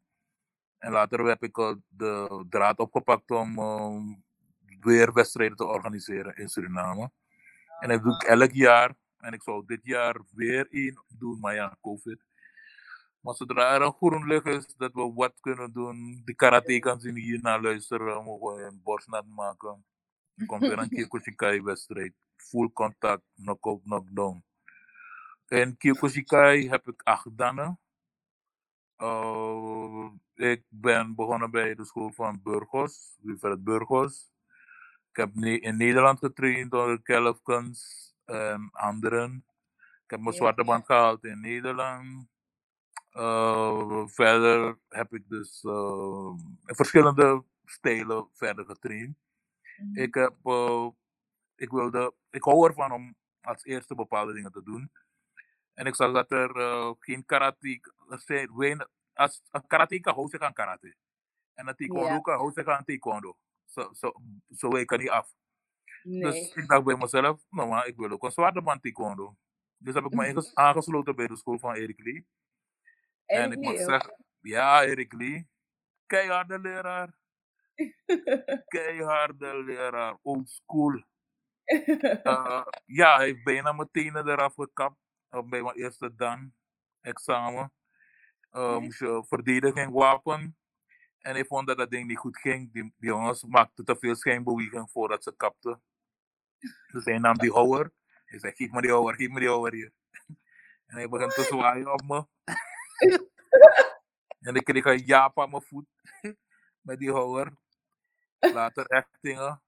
En later heb ik de draad opgepakt om eh, weer wedstrijden te organiseren in Suriname. En dat doe ik elk jaar. En ik zou dit jaar weer één doen, maar ja, COVID. Maar zodra er een groen licht is dat we wat kunnen doen, die karatekans die hier naar luisteren, mogen een borstnat maken. Er komt weer een <laughs> Kyokushinkai wedstrijd. Full contact, knock-out, knockdown. In Kyokushinkai heb ik acht dannen. Uh, ik ben begonnen bij de school van Burgos, Wilfred Burgos. Ik heb ne- in Nederland getraind door Kelfkens en anderen. Ik heb mijn Ja. zwarte band gehaald in Nederland. Uh, verder heb ik dus uh, in verschillende stijlen verder getraind. Mhm. Ik, heb, ik, wilde, ik hou ervan om als eerste bepaalde dingen te doen. En ik zag dat er uh, geen karate, er zijn weinig, als een karateka houdt zich aan karate. En een taekwondo Ja. houdt zich aan taekwondo. Zo, zo, zo niet af. Nee. Dus ik dacht bij mezelf, nou maar ik wil ook een zwarte band taekwondo. Dus heb ik me <laughs> aangesloten bij de school van Erik Lee. En ik moet zeggen, ja Erik Lee, keiharde leraar. <laughs> Keiharde leraar, old school. Uh, <laughs> ja, hij heeft bijna mijn tenen eraf gekapt. Bij mijn eerste dan examen. Uh, moest je verdediging wapen. En hij vond dat dat ding niet goed ging. Die, die jongens maakten te veel schijnbeweging voordat ze kapten. Dus hij nam die <laughs> houwer. Hij zei, geef me die houwer, geef me die houwer hier. <laughs> En hij begon te zwaaien op me. <laughs> en ik kreeg een jaap aan mijn voet. Met die houwer. Later echt dingen.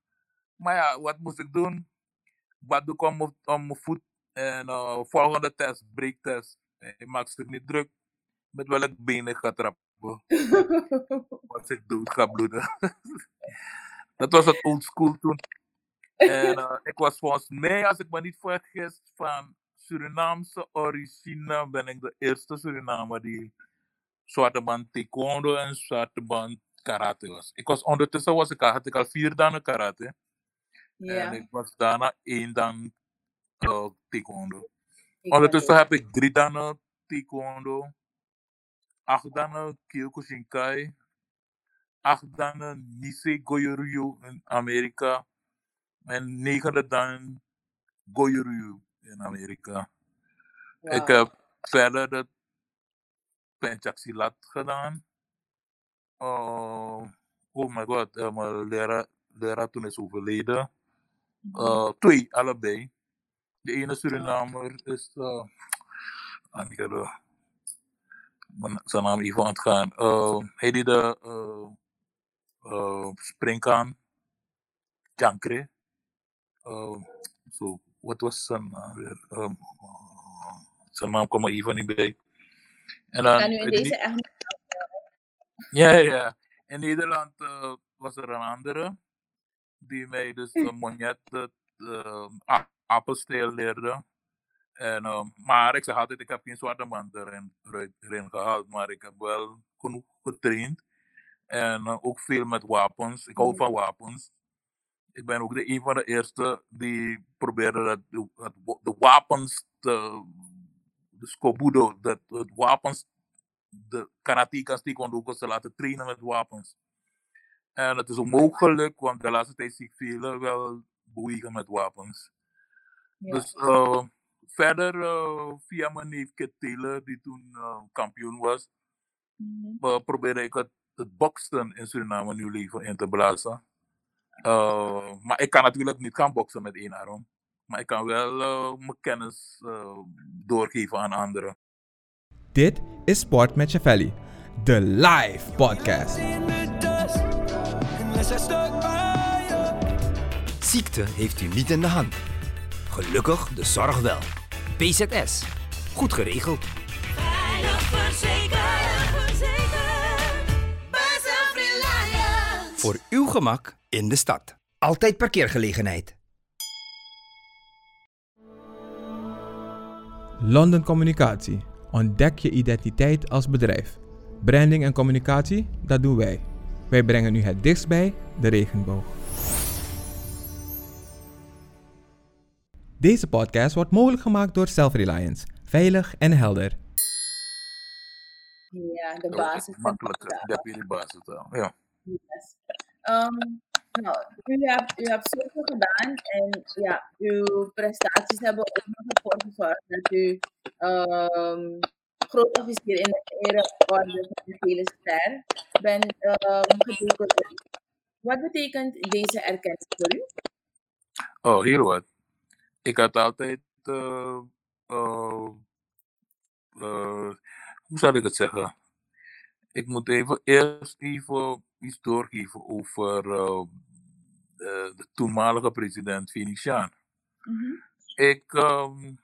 Maar ja, wat moest ik doen? Wat doe ik om mijn- om mijn voet? En eh, volgende test, breektest. Ik maak zich niet druk. Met welk been ik ga trappen. Als ik dood ga bloeden. <laughs> dat was het old school toen. En eh, ik was volgens mij, als ik me niet vergis, van Surinaamse origine ben ik de eerste Surinamer die zwarte band taekwondo en zwarte band karate was. Ik was ondertussen was ik, had ik al vier dagen karate. En ik was daarna één dan eh, taekwondo. Ondertussen heb ik drie dagen taekwondo, acht dagen Kyokushinkai, acht dagen Nisei Goju-Ryu in Amerika en negende dan Goju-Ryu in Amerika. Ik heb verder de Pencak Silat gedaan. Oh, oh my god, eh, mijn leraar, leraar toen is overleden. Eh, twee, allebei. De ene Surinamer is. Uh, ik heb de- mijn- zijn naam even aan het gaan. Eh, hij deed de uh, uh, springkaan. Jankre. Uh, so, wat was zijn naam weer? Um, zijn naam kwam er even niet bij. En dan, Kan u in deze echt ja, ja, ja. In Nederland eh, was er een andere die mij dus uh, monjet het uh, appelsteel leerde. En, eh, maar ik zeg altijd, ik heb geen zwarte man erin, erin gehaald, maar ik heb wel genoeg getraind. En eh, ook veel met wapens. Ik hou van wapens. Ik ben ook de een van de eerste die probeerde dat, wa- de wapens, te, de skobudo, dat het wapens, de karatekas, taekwondo te laten trainen met wapens. En het is gelukt, want de laatste tijd zie ik velen wel bewegen met wapens. Dus eh, verder eh, via mijn neef Kit Taylor, die toen eh, kampioen was, eh, probeerde ik het, het boksen in Suriname nieuw leven in te blazen. Eh, maar ik kan natuurlijk niet gaan boksen met één arm. Maar ik kan wel eh, mijn kennis eh, doorgeven aan anderen. Dit is Sport met Chavelli, de live podcast. Ziekte heeft u niet in de hand. Gelukkig de zorg wel. PZS. Goed geregeld. Veilig verzekerd, verzekerd. Bij Self-Reliance. Voor uw gemak in de stad. Altijd parkeergelegenheid. London Communicatie. Ontdek je identiteit als bedrijf. Branding en communicatie, dat doen wij. Wij brengen u het dichtst bij de regenboog. Deze podcast wordt mogelijk gemaakt door Self-Reliance. Veilig en helder. Ja, de basis. van deputy basistaal. Ja. Yes. Ehm, nou, u hebt, u hebt zoveel gedaan en ja, uw prestaties hebben ook nog ervoor gezorgd dat u ehm groot officier in de ereorde van de Gele Ster bent gedecoreerd. Wat betekent deze erkenning voor u? Oh, heel wat. Ik had altijd. eh, eh, eh, hoe zal ik het zeggen? Ik moet even eerst even iets doorgeven over eh, de, de toenmalige president Venetiaan. Ik, ehm,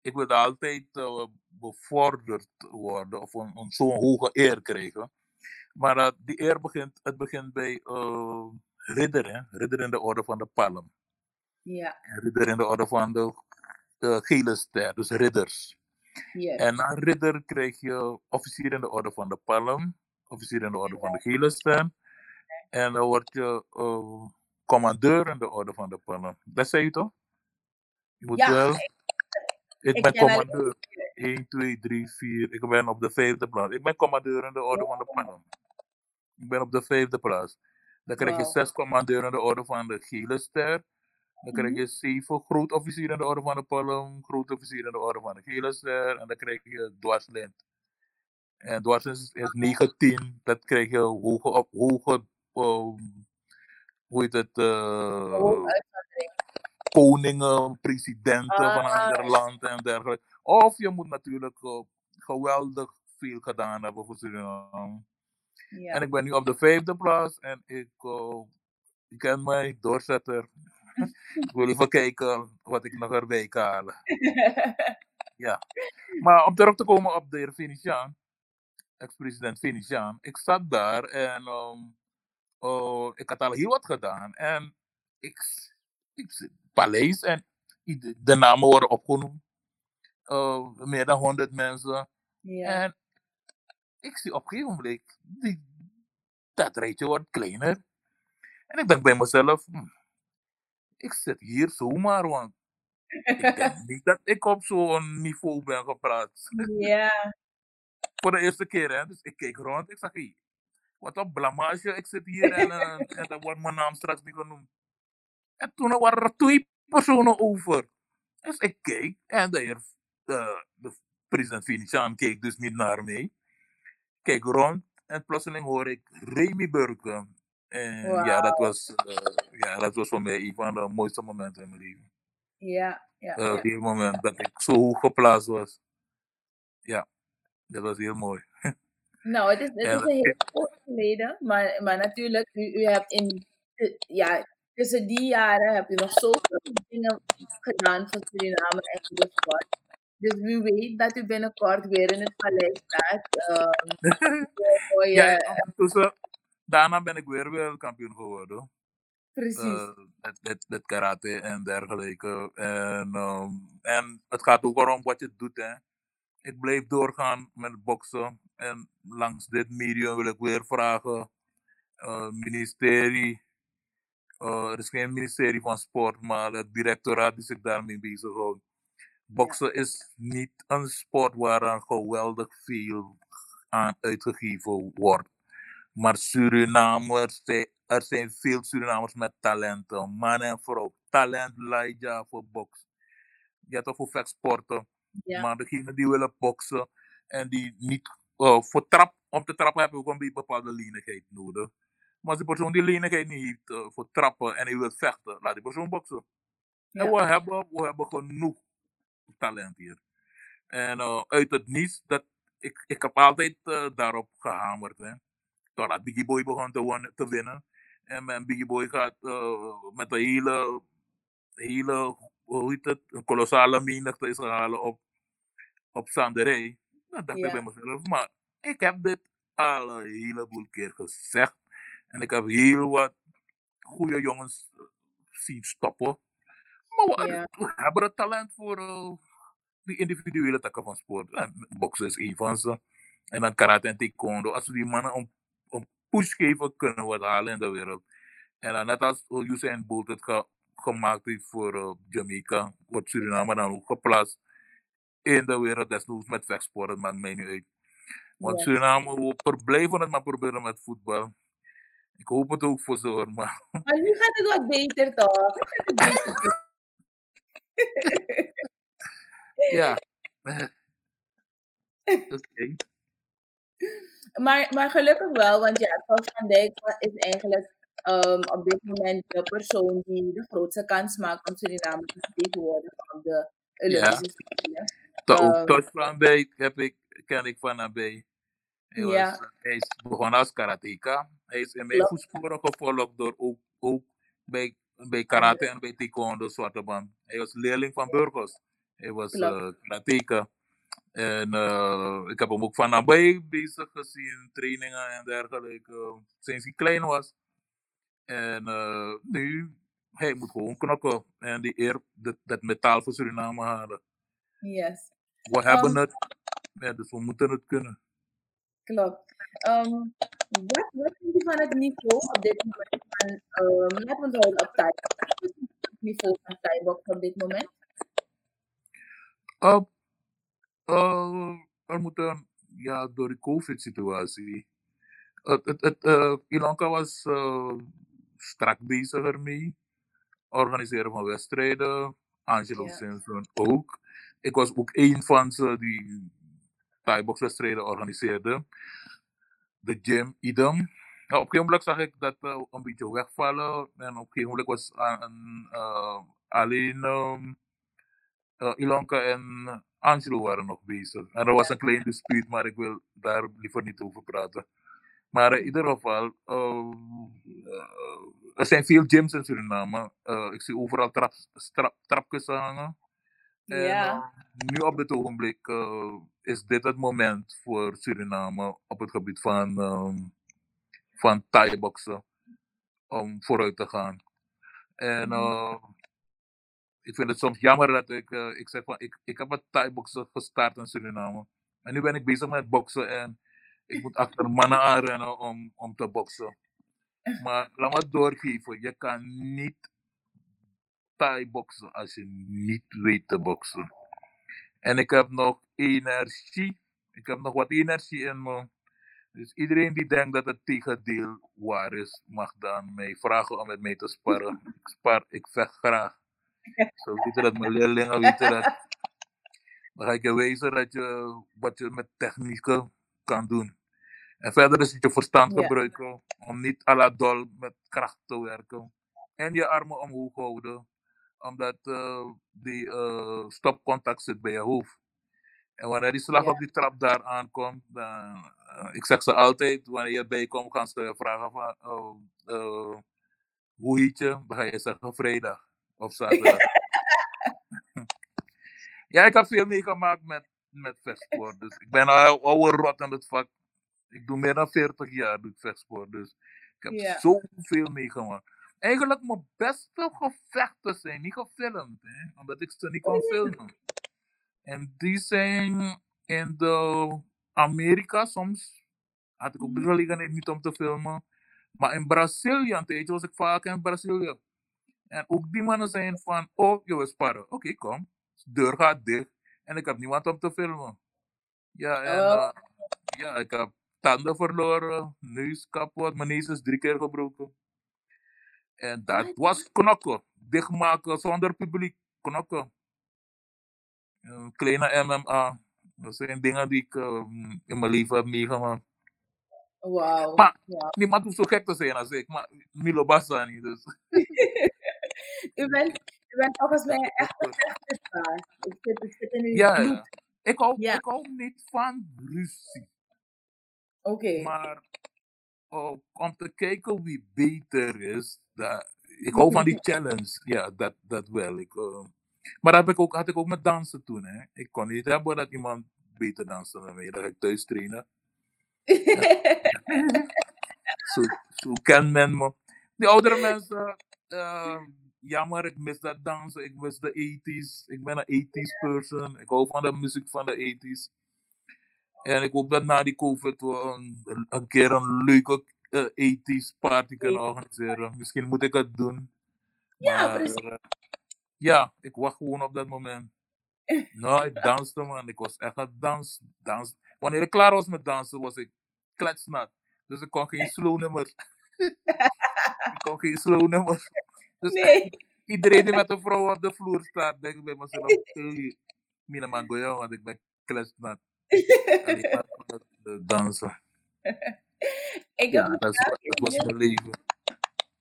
ik wilde altijd bevorderd worden of een, een zo'n hoge eer krijgen. Maar die eer begint, het begint bij eh, ridder, hè? ridder in de orde van de palm. Ja, Ridder in de orde van de eh, gele ster, dus ridders. yes. En na ridder krijg je officier in de orde van de palm, officier in de orde van de gele ster. En dan word je eh, commandeur in de orde van de palm. Dat zei je toch? Je moet Ja, wel. Ik ik ben commandeur. 1, 2, 3, 4. Ik ben op de vijfde plaats. Ik ben commandeur in de orde van de palm. Ik ben op de vijfde plaats. Dan krijg je zes commandeur in de orde van de gele ster. Dan krijg Mhm. je zeven grootofficier in de orde van de palm, grootofficier in de orde van de gele. En dan krijg je dwarslint. En dwars is, is 19, dat krijg je hoge, op, hoge ehm, hoe heet het, uitzondering. koningen, presidenten van een Ah. ander land en dergelijke. Of je moet natuurlijk eh, geweldig veel gedaan hebben voor Suriname. Ja. En ik ben nu op de vijfde plaats en ik, eh, je kent mij, doorzetter. Ik <laughs> wil even kijken wat ik nog erbij kan halen. <laughs> Ja. Maar om terug te komen op de heer Venetiaan, ex-president Venetiaan. Ik zat daar en ehm, oh, ik had al heel wat gedaan. En ik, ik paleis en de namen worden opgenoemd. Eh, meer dan 100 mensen. ja. En ik zie op een gegeven moment, die, dat rijtje wordt kleiner. En ik denk bij mezelf, hm, ik zit hier zomaar, want ik denk <laughs> niet dat ik op zo'n niveau ben geplaatst. <laughs> ja. Voor de eerste keer, hè. Dus ik keek rond, ik zag, hey, wat een blamage, ik zit hier en, <laughs> eh, en dan wordt mijn naam straks niet genoemd. En toen waren er twee personen over. Dus ik keek en de heer, de, de president Venetiaan keek dus niet naar mij. Kijk rond en plotseling hoor ik Remy Burken. En ja, dat was, eh, ja, dat was voor mij een van de mooiste momenten in mijn leven. Ja, ja, ja. die moment dat ik zo hoog geplaatst was. Ja, dat was heel mooi. <laughs> Nou, het is, het is En een heel kort geleden, maar, maar natuurlijk, u, u hebt in, ja, tussen die jaren heb je nog zoveel dingen gedaan voor Suriname en voor de sport. Dus wie weet dat u binnenkort weer in het paleis staat. ehm, <laughs> ja, ondertussen, daarna ben ik weer wereldkampioen geworden. precies. eh, met, met, met karate en dergelijke. En, ehm, en het gaat ook erom wat je doet. Hè. Ik bleef doorgaan met boksen. En langs dit medium wil ik weer vragen: eh, ministerie. eh, er is geen ministerie van sport, maar het directoraat die zich daarmee bezighoudt. Boksen is niet een sport waar er geweldig veel aan uitgegeven wordt. Maar Surinamers, zijn- er zijn veel Surinamers met talenten. Man en vrouw. Talent leidt ja voor boksen. Je hebt ook voor vechtsporten. Ja. Maar degenen die willen boksen en die niet eh, voor trap, om te trappen heb je ook een bepaalde lenigheid nodig. Maar als die persoon die lenigheid niet heeft eh, voor trappen en hij wil vechten, laat die persoon boksen. En Ja. we hebben, we hebben genoeg talent hier. En eh, uit het niets, dat, ik, ik heb altijd eh, daarop gehamerd. Hè. Totdat Biggie Boy begon te, winnen. En mijn Biggie Boy gaat eh, met een hele, hele, hoe heet het, een kolossale menigte is halen op, op Sanderij. Dan dacht ik Ja. bij mezelf, maar ik heb dit al een heleboel keer gezegd. En ik heb heel wat goede jongens eh, zien stoppen. Maar we, hebben het talent voor eh, die individuele takken van sport. En boksen is één van ze. En dan karate en taekwondo. Als we die mannen een, een push geven, kunnen we het halen in de wereld. En dan net als Usain Bolt het ge- gemaakt heeft voor eh, Jamaica, wordt Suriname dan ook geplaatst in de wereld. Desnoods met vechtsport, dat maakt mij niet uit. Want Ja. Suriname, we blijven het maar proberen met voetbal. Ik hoop het ook voor ze hoor, maar <laughs> Maar nu gaat het wat beter toch? Nu <laughs> ja. <laughs> Oké. Maar, maar gelukkig wel, want ja, Paul van Dijk is eigenlijk ehm, op dit moment de persoon die de grootste kans maakt om Suriname te vertegenwoordigen op de Olympische Spelen. Ook Ehm, Tosh van Beek heb ik, ken ik van nabij. Hij, was, Ja. hij is begonnen als karateka. Hij is in mijn voetsporen gevolgd door ook, ook bij, bij karate en bij taekwondo zwarte band. Hij was leerling van Burgos. Hij was eh karateka. En eh, ik heb hem ook van nabij bezig gezien, trainingen en dergelijke, sinds hij klein was. En eh, nu, hij moet gewoon knokken en die eer, dat, dat metaal voor Suriname halen. Yes, We hebben Ehm, het, ja, dus we moeten het kunnen. klopt. Ehm, wat, wat vind je van het niveau op dit moment van, ehm, laten we het houden op Thai. Wat is het niveau van Thai box op dit moment? Uh, uh, er moet een, ja, door de COVID-situatie. Het, het, het, eh, Ilanka was eh, strak bezig ermee. Organiseren van wedstrijden. Angelo Ja. Simpson ook. Ik was ook een van ze die Thai-boxwedstrijden organiseerde. De gym, idem. Nou, op een gegeven moment zag ik dat een beetje wegvallen. En op een gegeven moment was aan, alleen eh, Ilonka en Angelo waren nog bezig. En er was een klein dispuut, maar ik wil daar liever niet over praten. Maar in ieder geval, ehm, eh, er zijn veel gyms in Suriname. Eh, ik zie overal trap, strap, trapkussen hangen. En Ja. eh, nu op dit ogenblik eh, is dit het moment voor Suriname op het gebied van, ehm van Thai-boksen om vooruit te gaan. En eh, ik vind het soms jammer dat ik, eh, ik zeg van, ik, ik heb met Thai-boksen gestart in Suriname. En nu ben ik bezig met boksen en ik moet achter mannen aanrennen om, om te boksen. Maar laat me doorgeven, je kan niet Thai-boksen als je niet weet te boksen. En ik heb nog energie, ik heb nog wat energie in me. Dus iedereen die denkt dat het tegendeel waar is, mag dan mij vragen om met mij te sparren. Ik spar, ik vecht graag. Zo weten dat mijn leerlingen weten dat. Dan ga ik je wijzen dat je, wat je met technieken kan doen. En verder is het je verstand gebruiken om niet à la dol met kracht te werken. En je armen omhoog houden, omdat eh, die eh, stopcontact zit bij je hoofd. En wanneer die slag op die trap daar aankomt, dan, eh, ik zeg ze altijd, wanneer je erbij komt, gaan ze je vragen van, oh, hoe heet je? Dan ga je zeggen vrijdag zaterdag. <laughs> ja, ik heb veel meegemaakt met, met vechtsport. Dus ik ben al oude rot in het vak. Ik doe meer dan 40 jaar doe ik vechtsport. Dus ik heb zoveel meegemaakt. Eigenlijk mijn beste gevechten zijn niet gefilmd, hè, omdat ik ze niet kon filmen. En die zijn in de Amerika soms. Had ik ook de gelegenheid niet om te filmen. Maar in Brazilië, een tijdje was ik vaak in Brazilië. En ook die mannen zijn van, oh, je wil sparren. Oké, kom. De deur gaat dicht. En ik heb niemand om te filmen. Ja, en Oh. eh, ja, ik heb tanden verloren, neus kapot, mijn neus is drie keer gebroken. En dat was knokken. Dichtmaken zonder publiek. Knokken. Kleine MMA. Dat zijn dingen die ik eh, in mijn leven heb meegemaakt. Wauw. Maar Ja. niemand hoeft zo gek te zijn als ik. Maar Milo Bassa niet. Dus. <laughs> u, bent, u bent volgens mij echt een. Ik zit, ik zit in uw Ja, bloed. ja. Ik hou, Ja. ik hou niet van ruzie. Oké. Maar oh, om te kijken wie beter is. Dat, ik hou van die challenge. Ja, dat, dat wel. Ik, eh, maar dat heb ik ook, had ik ook met dansen toen. Hè. Ik kon niet hebben dat iemand beter danste dan mij. Dat ga ik thuis trainen. <laughs> Zo, zo kent men me. Die oudere mensen, eh, jammer, ik mis dat dansen. Ik mis de 80s. Ik ben een 80s person. Ik hou van de muziek van de 80s. En ik hoop dat na die COVID we een, een keer een leuke eh, 80s party kunnen organiseren. Misschien moet ik het doen. Ja, Maar, precies. eh, ja, ik wacht gewoon op dat moment. <laughs> Nou, ik danste man. Ik was echt een dans, dans. Wanneer ik klaar was met dansen, was ik kletsnat. Dus ik kon geen <laughs> slow nummers. ik kon geen slow nummers. Dus <laughs> Nee. iedereen die met een vrouw op de vloer staat, denk ik bij mezelf, mina man goeie, want ik ben het, eh, dansen. <laughs> Ik heb Ja, dat, is, dat was mijn leven.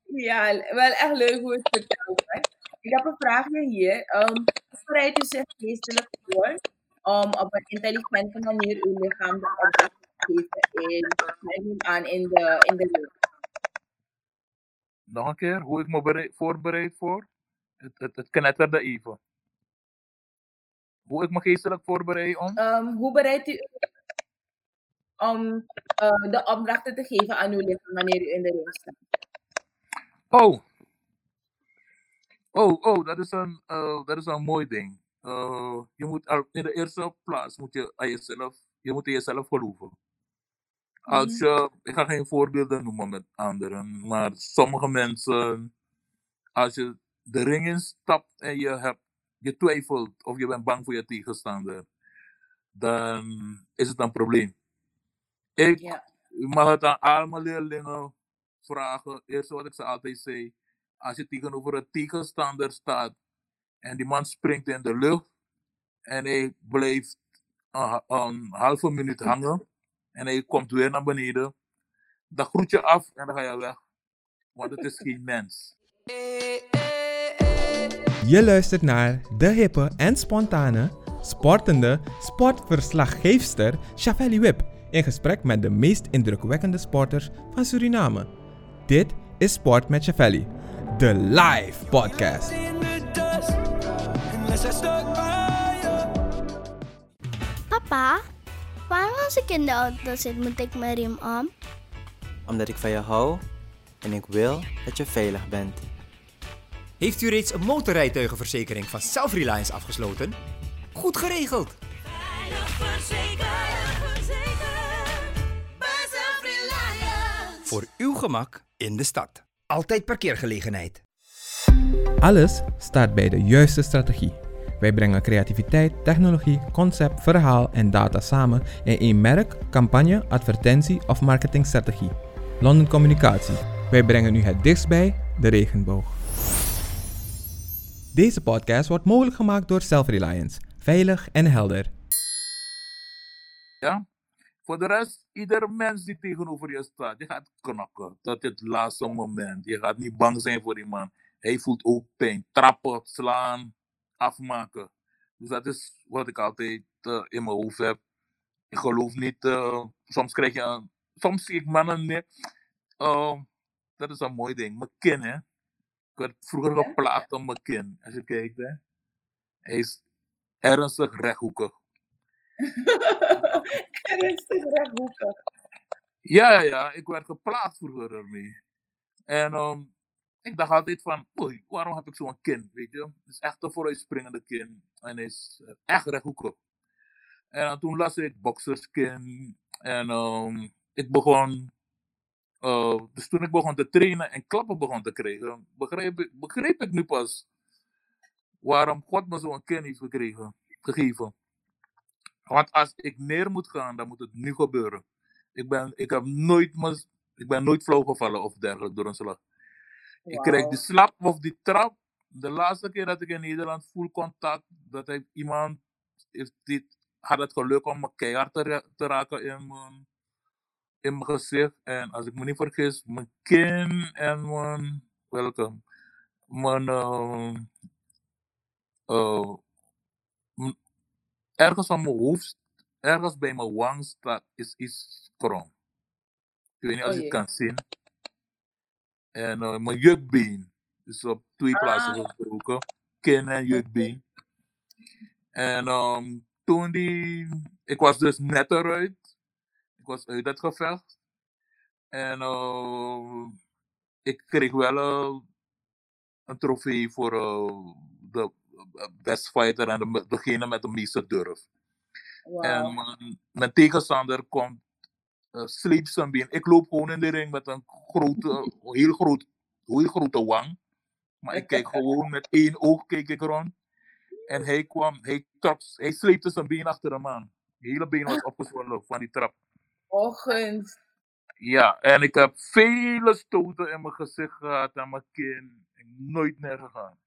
Ja, wel echt leuk hoe het vertelt. Hè? Ik heb een vraagje hier. Um, bereidt u zich geestelijk voor om op een intelligente manier uw lichaam te geven in, aan, in de, in de lucht? Nog een keer, hoe ik me bereid, voorbereid voor? Het, het, het knetterde even. Hoe ik me geestelijk voorbereid om? Um, hoe bereidt u om uh, de opdrachten te geven aan uw lichaam wanneer u in de ring staat? Oh. Oh, oh, dat is een, uh, dat is een mooi ding. Uh, je moet in de eerste plaats moet je aan jezelf, je moet in jezelf geloven. Als je, ik ga geen voorbeelden noemen met anderen, maar sommige mensen, als je de ring instapt en je, hebt, je twijfelt of je bent bang voor je tegenstander, dan is het een probleem. Ik Ja. mag het aan al mijn leerlingen vragen. Eerst wat ik ze altijd zei. Als je tegenover een tegenstander staat en die man springt in de lucht en hij blijft een halve minuut hangen en hij komt weer naar beneden. Dan groet je af en dan ga je weg. Want het is geen mens. Je luistert naar de hippe en spontane, sportende sportverslaggeefster Shavelli Wip in gesprek met de meest indrukwekkende sporters van Suriname. Dit is Sport met Shavelli, de live podcast. Papa, waarom als ik in de auto zit moet ik mijn riem om? Omdat ik van je hou en ik wil dat je veilig bent. Heeft u reeds een motorrijtuigenverzekering van Self-Reliance afgesloten? Goed geregeld! Veilig verzekerd. Verzekerd. Bij Self-Reliance. Voor uw gemak in de stad. Altijd parkeergelegenheid. Alles staat bij de juiste strategie. Wij brengen creativiteit, technologie, concept, verhaal en data samen in één merk, campagne, advertentie of marketingstrategie. London Communicatie. Wij brengen u het dichtst bij de regenboog. Deze podcast wordt mogelijk gemaakt door Self-Reliance. Veilig en helder. Ja? Voor de rest, ieder mens die tegenover je staat, je gaat knokken tot het laatste moment. Je gaat niet bang zijn voor die man. Hij voelt ook pijn. Trappen, slaan, afmaken. Dus dat is wat ik altijd eh, in mijn hoofd heb. Ik geloof niet, eh, soms krijg je een, soms zie ik mannen niet. eh, dat is een mooi ding. Mijn kin, hè. Ik werd vroeger geplaagd om mijn kin. Als je kijkt, hè. Hij is ernstig rechthoekig. <laughs> Ernstig rechthoekig. Ja, ja, ja, ik werd geplaagd vroeger ermee. En ehm, ik dacht altijd van, oei, waarom heb ik zo'n kin, weet je? Het is echt een vooruitspringende kin. En is eh, echt rechthoekig. En toen las ik boxerskin. En ehm, ik begon, eh, dus toen ik begon te trainen en klappen begon te krijgen, begreep ik, begreep ik nu pas waarom God me zo'n kin heeft gekregen, gegeven. Want als ik neer moet gaan, dan moet het nu gebeuren. Ik ben, ik heb nooit, ik ben nooit flauw gevallen of dergelijke door een slag. Ik kreeg die slap of die trap. De laatste keer dat ik in Nederland full contact, dat heeft iemand heeft dit, had het geluk om me keihard te, te raken in mijn, in mijn gezicht. En als ik me niet vergis, mijn kin en mijn, welke, mijn, eh, eh, ergens aan mijn hoofd, ergens bij mijn wang staat, is iets krom. Ik weet niet als Oh je het kan zien. En mijn jukbeen is op twee plaatsen Ah. gebroken. Kin en jukbeen. En ehm, toen die... Ik was dus net eruit. Ik was uit het gevecht. En ehm, ik kreeg wel een trofee voor de best fighter en de, degene met de meeste durf. En mijn, mijn tegenstander komt uh, been. Ik loop gewoon in de ring met een grote, heel, groot, heel grote wang. Maar ik kijk gewoon met één oog keek ik rond. En hij kwam, hij, trok, hij sleepte zijn been achter hem aan. Het hele been was opgezwollen van die trap. Ochtend. Ja, en ik heb vele stoten in mijn gezicht gehad en mijn kin. Ik ben nooit neergegaan.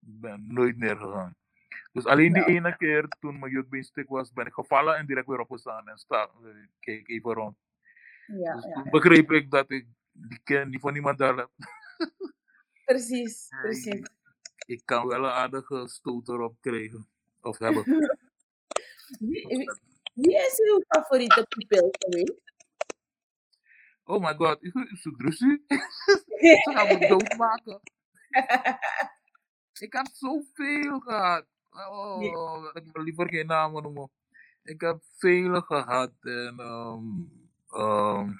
Ik ben nooit neergegaan. Dus alleen die ene keer toen mijn jukbeen stuk was, ben ik gevallen en direct weer opgestaan en sta, eh, keek even rond. Ja, Dus ja, begreep ik dat ik die ken die van niemand daar heb. <laughs> Precies, precies. Ik kan wel een aardige stoot erop krijgen. Of hebben. <laughs> Wie, wie- wie is uw favoriete pupil geweest? Oh my god, is is het ruzie? <laughs> Ze gaan me doodmaken. Ik heb zoveel gehad. Oh, ik wil liever geen namen noemen. Ik heb vele gehad. En, ehm, ehm,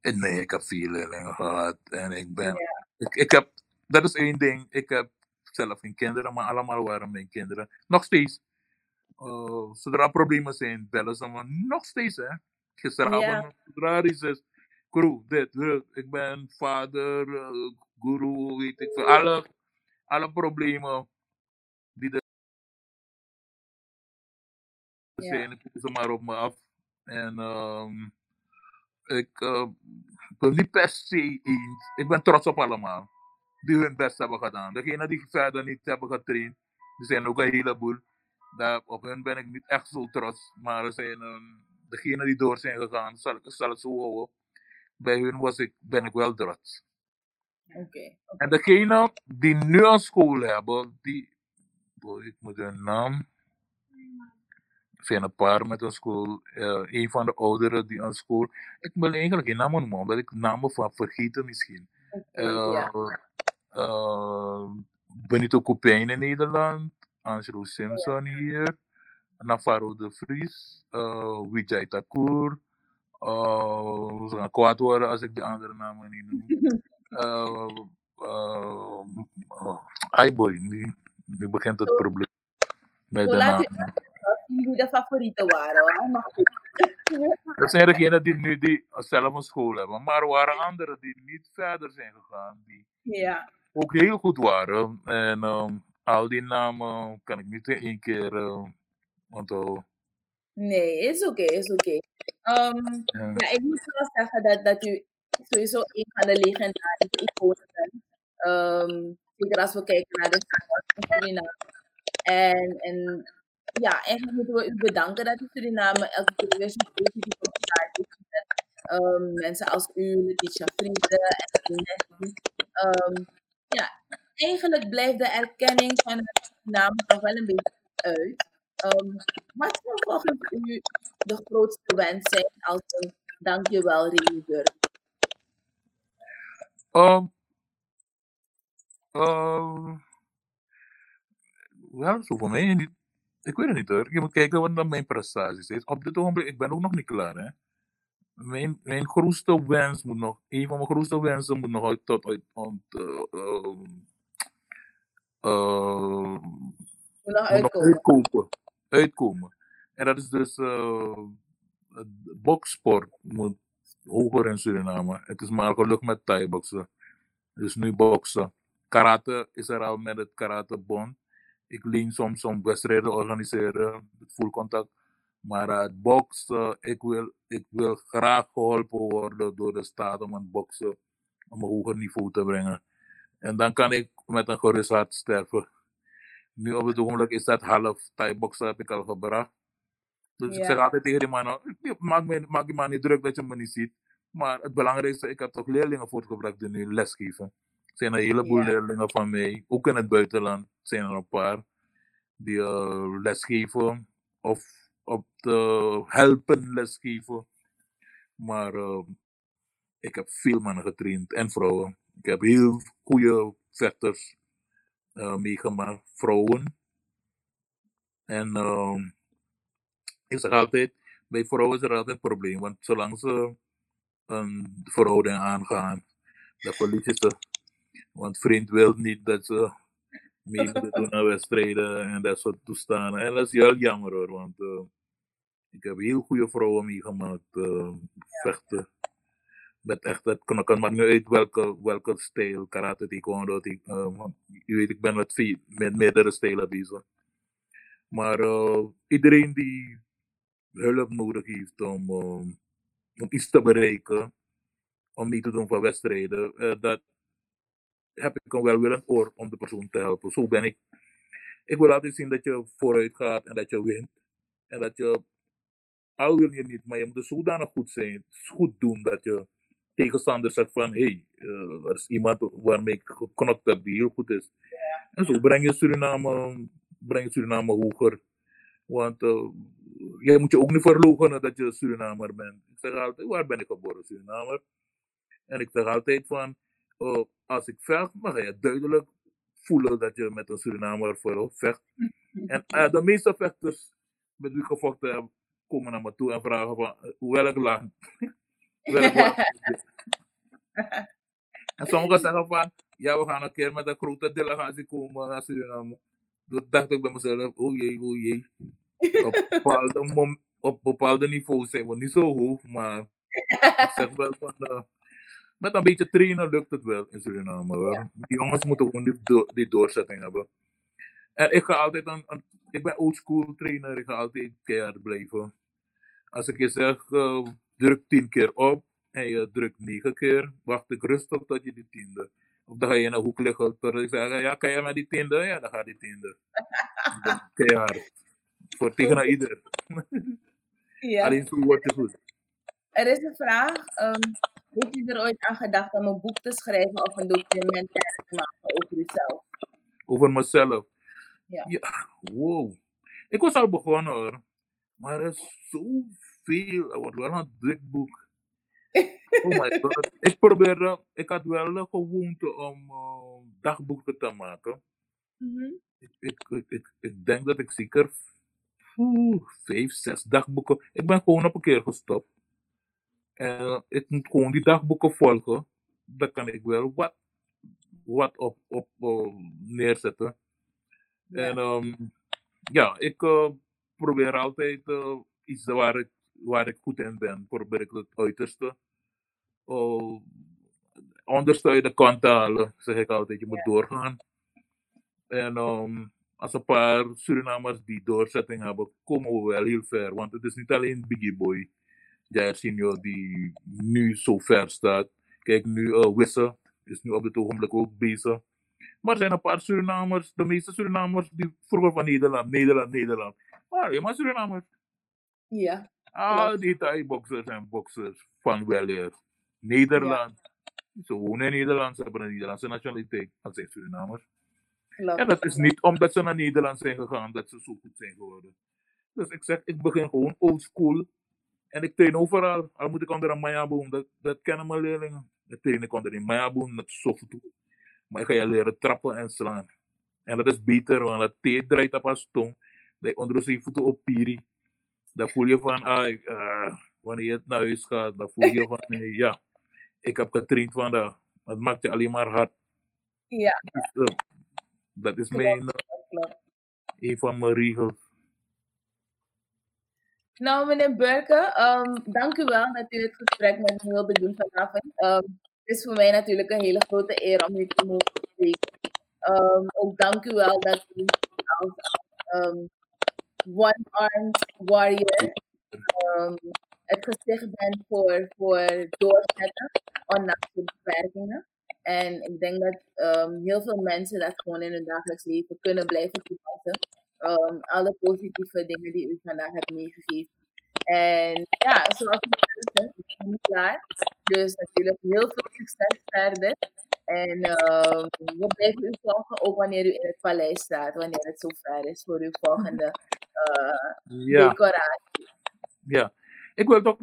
en nee, ik heb veel leerlingen gehad. En ik ben. Ik, ik heb, dat is één ding. Ik heb zelf geen kinderen, maar allemaal waren mijn kinderen. Nog steeds. Uh, zodra problemen zijn, bellen ze me. Nog steeds, hè. Gisteravond, Ja. zodra er iets is. Crew, dit, dit. Ik ben vader, eh, guru, weet ik veel. Alle, alle problemen die er zijn, ik ze maar op me af. En ehm, ik, ik ben niet per se eens. Ik ben trots op allemaal. Die hun best hebben gedaan. Degenen die verder niet hebben getraind, er zijn ook een heleboel. Daar, op hun ben ik niet echt zo trots. Maar er zijn ehm, degenen die door zijn gegaan, zal, ik zal het zo houden. Bij hun was ik, ben ik wel trots. Oké. En degene die nu een school hebben, die. boy, ik moet hun naam. Zijn een paar met een school. eh een van de ouderen die een school. Ik wil eigenlijk geen namen noemen, omdat ik namen van vergeten misschien. Eh eh, Benito Copijn in Nederland. Angelo Simpson hier. Navarro de Vries. Vijay Thakur. Uh, ze gaan kwaad worden als ik de andere namen niet noem. Uh, uh, uh, ai boy, nu, nu begint het probleem met de namen. De favorieten waren. Hoor. Dat zijn degenen die nu die zelf een school hebben. Maar er waren anderen die niet verder zijn gegaan. Die Ja. ook heel goed waren. En ehm, al die namen kan ik niet in één keer uh, onthouden. Nee, is oké, is oké. Ehm, Ja. ja, ik moet wel zeggen dat, dat u sowieso een van de legendarische iconen bent. Ehm, zeker als we kijken naar de Suriname. En, en ja, eigenlijk moeten we u bedanken dat u Suriname elke keer weer zo positief op de heeft gezet. Ehm, mensen als u, Letitia Friede en. Ehm ja, eigenlijk blijft de erkenning van het Suriname toch wel een beetje uit. Ehm, wat zou volgens u de grootste wens zijn als een dankjewel realiseert? Um, um, wel, zo voor mij niet. Ik weet het niet hoor. Je moet kijken wat dan mijn prestaties is. Op dit ogenblik, ik ben ook nog niet klaar. Hè. Mijn, mijn grootste wens moet nog, een van mijn grootste wensen moet nog uit, tot uit, ont, uh, um, uh, Moet nog moet nog uitkomen. uitkomen. uitkomen. En dat is dus, het boksport moet hoger in Suriname. Het is maar gelukt met Thai-boksen. Dus nu boksen. Karate is er al met het karatebond. Ik leen soms om wedstrijden organiseren, met full contact. Maar uh, het boksen, ik wil, ik wil graag geholpen worden door de staat om het boksen op een hoger niveau te brengen. En dan kan ik met een gerust hart sterven. Nu op het ogenblik is dat half Thai-boksen heb ik al gebracht. Dus ik zeg altijd tegen die man, "Ik- maak, me, maak je maar niet druk dat je me niet ziet. Maar het belangrijkste, ik heb toch leerlingen voortgebracht die nu lesgeven. Er zijn een heleboel Ja. leerlingen van mij, ook in het buitenland zijn er een paar, die eh, lesgeven of op de helpen lesgeven. Maar eh, ik heb veel mannen getraind en vrouwen. Ik heb heel goede vechters eh, meegemaakt, vrouwen. En ehm, ik zeg altijd, bij vrouwen is er altijd een probleem. Want zolang ze een verhouding aangaan, dan verliezen ze. Want vriend wil niet dat ze mee moeten doen aan wedstrijden en dat soort toestanden. En dat is heel jammer hoor, want eh, ik heb heel goede vrouwen meegemaakt, eh, vechten. Met echt het knokken, maakt niet uit welke, welke stijl, karate, taekwondo, taek- want je weet, ik ben met, vier, met meerdere stijlen bezig. Maar iedereen die hulp nodig heeft om, om iets te bereiken, om mee te doen van wedstrijden, dat heb ik een welwillend oor om de persoon te helpen. Zo ben ik. Ik wil altijd zien dat je vooruit gaat en dat je wint. En dat je, al wil je niet, maar je moet dus zodanig goed zijn, goed doen dat je tegenstander zegt van, hé, hey, eh, er is iemand waarmee ik geknokt heb die heel goed is. En zo breng je Suriname, breng je Suriname hoger. Want uh, jij moet je ook niet verloochenen dat je Surinamer bent. Ik zeg altijd, waar ben ik geboren? Surinamer. En ik zeg altijd van, uh, als ik vecht, dan ga je duidelijk voelen dat je met een Surinamer voor vecht. <laughs> En uh, de meeste vechters met wie ik gevochten heb, komen naar me toe en vragen van, uh, welk land? <laughs> welk land? en sommigen zeggen van, ja, we gaan een keer met een grote delegatie komen naar Suriname. Toen dacht ik bij mezelf, oh jee, oh jee. Op <laughs> bepaalde, op bepaalde niveaus zijn we niet zo hoog, maar ik zeg wel van, uh, met een beetje trainen lukt het wel in Suriname. Hoor. Die jongens moeten gewoon die, do- die doorzetting hebben. En ik ga altijd een, een ik ben oldschool trainer, ik ga altijd keihard blijven. Als ik je zeg, uh, druk tien keer op en je drukt negen keer, wacht ik rustig tot je die tiende. Of dan ga je in een hoek liggen tot ik zeg, ja, kan je met die tiende? Ja, dan gaat die tiende. <laughs> Keihard. Voor tegen ieder. Ja. Alleen zo wordt het goed. Er is een vraag. ehm, heeft u er ooit aan gedacht om een boek te schrijven of een documentaire te maken over uzelf? Over mezelf. Ja. Ja, wow. Ik was al begonnen hoor. Maar er is zoveel. Het wordt wel een dik boek. Oh my <laughs> god. Ik probeerde, ik had wel de gewoonte om eh, dagboeken te maken. Mhm. Ik, ik, ik, ik, ik denk dat ik zeker oeh, vijf, zes dagboeken. Ik ben gewoon op een keer gestopt. En ik moet gewoon die dagboeken volgen. Dan kan ik wel wat, wat op, op eh, neerzetten. En ehm, ja, ik eh, probeer altijd eh, iets waar ik, waar ik goed in ben, probeer ik het uiterste. Uh, onderste uit de kant te halen, zeg ik altijd. Je moet doorgaan. En ehm, als een paar Surinamers die doorzetting hebben, komen we wel heel ver. Want het is niet alleen Biggie Boy, Senior, die nu zo ver staat. Kijk, nu uh, Wisse is nu op dit ogenblik ook bezig. Maar er zijn een paar Surinamers, de meeste Surinamers, die vroeger van Nederland, Nederland, Nederland. Maar je maar Surinamers. Ja. Al die Thai-boxers en boxers van weleer. Nederland. Ze wonen in Nederland, ze hebben een Nederlandse nationaliteit. Dat zijn Surinamers. Klopt. En dat is niet omdat ze naar Nederland zijn gegaan dat ze zo goed zijn geworden. Dus ik zeg, ik begin gewoon old school. En ik train overal. Al moet ik onder een Mayaboom, dat, dat kennen mijn leerlingen. Ik train ik onder een Mayaboom, dat is zo goed. Maar ik ga je leren trappen en slaan. En dat is beter, want dat thee draait op als tong. Dat je onder voeten op piri. Dan voel je van, ah, ik, ah, wanneer je naar huis gaat, dan voel je van, nee, ja, ik heb getraind van dat. Dat maakt je alleen maar hard. Ja. Dus, eh, dat is mijn, eh, een van mijn regels. Nou, meneer Burke, ehm, dank u wel dat u het gesprek met me wilde doen vanavond. Ehm, het is voor mij natuurlijk een hele grote eer om u te mogen spreken. Ehm, ook dank u wel dat u als one-armed warrior het gezicht bent voor, voor doorzetten, ondanks de beperkingen. En ik denk dat heel veel mensen dat gewoon in hun dagelijks leven kunnen blijven toepassen. Ehm, alle positieve dingen die u vandaag hebt meegegeven. En ja, zoals zelf zegt, ik ben niet klaar. Dus natuurlijk heel veel succes verder. En ehm, we blijven u volgen ook wanneer u in het paleis staat, wanneer het zover is voor uw volgende eh, Ja. decoratie. Ja, ik wil toch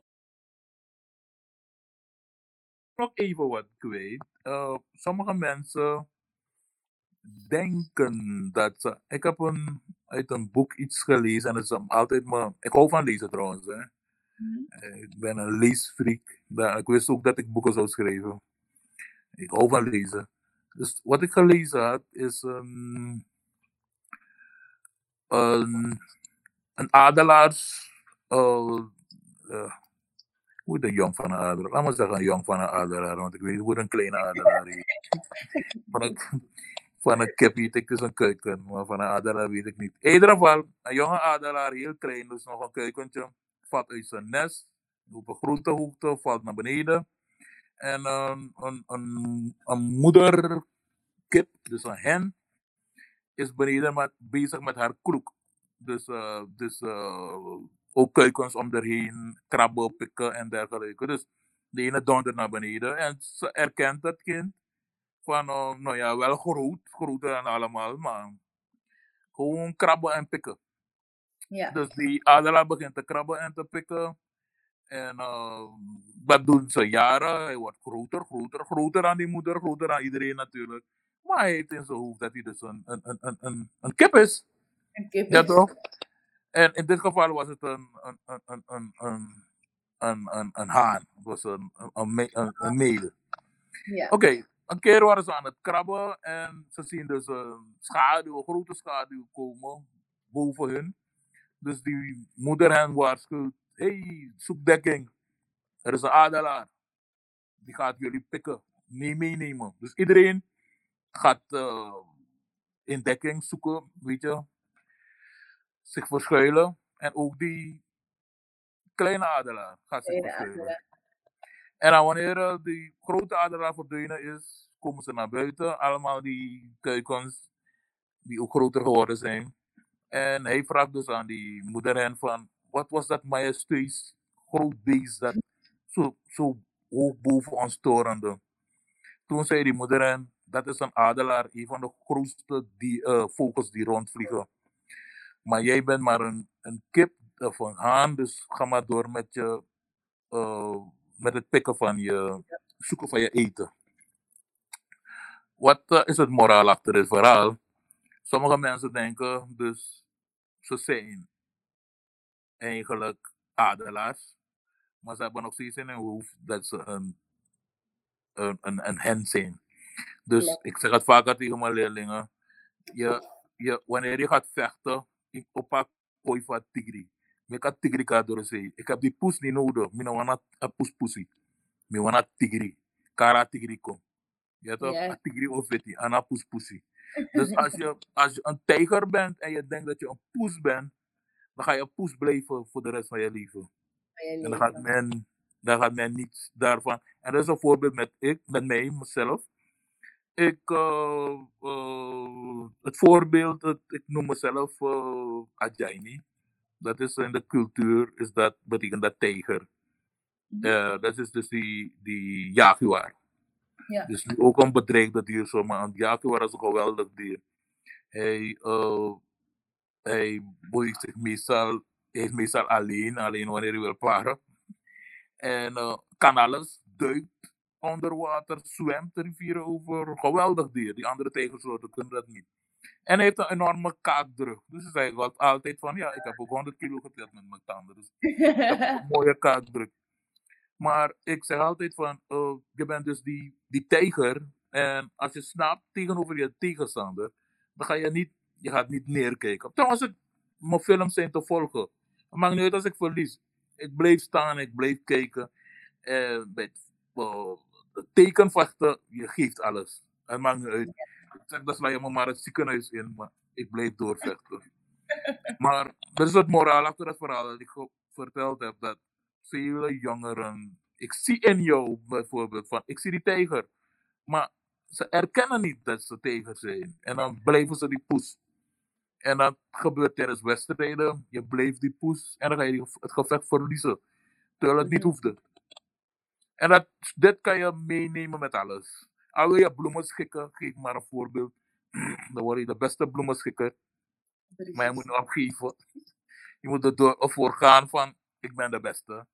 nog even wat kwijt. Eh, sommige mensen denken dat ze. Ik heb een, uit een boek iets gelezen en het is altijd me. Ik hou van lezen trouwens. Hè. Eh, Ik ben een leesfreak. Ik wist ook dat ik boeken zou schrijven. Ik hou van lezen. Dus wat ik gelezen had is een, een, een adelaars. eh, eh, hoe een jong van een adelaar? Laat maar zeggen een jong van een adelaar, want ik weet hoe een kleine adelaar is. <laughs> van een kip weet ik dus een kuiken, maar van een adelaar weet ik niet. In ieder geval, een jonge adelaar, heel klein, dus nog een kuikentje, valt uit zijn nest, op een grote hoogte, valt naar beneden. En een, een, een, een moederkip, dus een hen, is beneden met, bezig met haar kroek. Dus, eh, dus eh, ook kuikens om erheen, krabben, pikken en dergelijke. Dus de ene dondert naar beneden en ze erkent het kind van, uh, nou ja, wel groot groter en allemaal, maar gewoon krabben en pikken. Ja. Dus die adelaar begint te krabben en te pikken. En uh, dat doen ze jaren. Hij wordt groter, groter, groter dan die moeder, groter dan iedereen natuurlijk. Maar hij heeft in zijn hoofd dat hij dus een, een, een, een, een kip is. Een kip is. Ja toch? En in dit geval was het een, een, een, een, een, een, een, een haan. Het was een, een, een, een, een Ja. Oké, okay, een keer waren ze aan het krabben en ze zien dus een schaduw, een grote schaduw komen boven hun. Dus die moeder hen waarschuwt, hey, zoek dekking. Er is een adelaar. Die gaat jullie pikken, mee meenemen. Dus iedereen gaat eh, in dekking zoeken, weet je. Zich verschuilen. En ook die kleine adelaar gaat zich verschuilen. En dan wanneer eh, die grote adelaar verdwenen is, komen ze naar buiten. Allemaal die kuikens die ook groter geworden zijn. En hij vraagt dus aan die moeder hen van, wat was dat majestueus groot beest dat zo, zo hoog boven ons torende? Toen zei die moeder hen, dat is een adelaar, een van de grootste die, eh, vogels die rondvliegen. Maar jij bent maar een, een kip of een haan, dus ga maar door met, je, eh, met het pikken van je, zoeken van je eten. Wat eh, is het moraal achter het verhaal? Sommige mensen denken dus, ze zijn eigenlijk adelaars, maar ze hebben nog steeds in hun hoofd dat ze een, een, een, een hen zijn. Dus ik zeg het vaker tegen mijn leerlingen, je, je, wanneer je gaat vechten, ik opa kooi van tigri. Ik heb ka die poes niet nodig. Ik wana een poes poesie. Ik wana tigri. Kara tigri kom. Je toch? Een tigri of wetty. Ana poes poesie. Dus als je, als je een tijger bent en je denkt dat je een poes bent, dan ga je een poes blijven voor de rest van je leven. Van je En dan gaat men, dan gaat men niets daarvan. En dat is een voorbeeld met ik, met mij, mezelf. Ik, eh, het voorbeeld, het, ik noem mezelf eh Ajaini. Dat is in de cultuur, is dat, betekent dat tijger. Eh, dat is dus die, die jaguar. Ja. Dus ook een bedreigde dier, zo, maar een jaguar is een geweldig dier. Hij, eh, hij beweegt zich meestal, hij is meestal alleen, alleen wanneer hij wil paren. En eh, kan alles, duikt onder water, zwemt de rivieren over. Geweldig dier. Die andere tijgersoorten kunnen dat niet. En hij heeft een enorme kaakdruk. Dus hij wel altijd van, ja, ik heb ook 100 kilo geteld met mijn tanden. Dus ik heb een <laughs> mooie kaakdruk. Maar ik zeg altijd van, eh, je bent dus die, die tijger. En als je snapt tegenover je tegenstander, dan ga je niet, je gaat niet neerkijken. Trouwens, het, mijn films zijn te volgen. Het maakt niet uit als ik verlies. Ik blijf staan, ik blijf kijken. En bij het, het tekenvechten, je geeft alles. Het maakt niet uit. Zeg, dan sla je me maar het ziekenhuis in, maar ik blijf doorvechten. <laughs> Maar dat is het moraal achter het verhaal dat ik verteld heb. Dat vele jongeren, ik zie in jou bijvoorbeeld, van, ik zie die tijger. Maar ze erkennen niet dat ze tijger zijn. En dan blijven ze die poes. En dat gebeurt tijdens wedstrijden. Je blijft die poes en dan ga je het gevecht verliezen. Terwijl het niet hoefde. En dat, dit kan je meenemen met alles. Al wil je bloemen schikken, geef maar een voorbeeld. <clears throat> Dan word je de beste bloemenschikker. Maar je moet nog opgeven. Je moet er door, ervoor gaan van, ik ben de beste.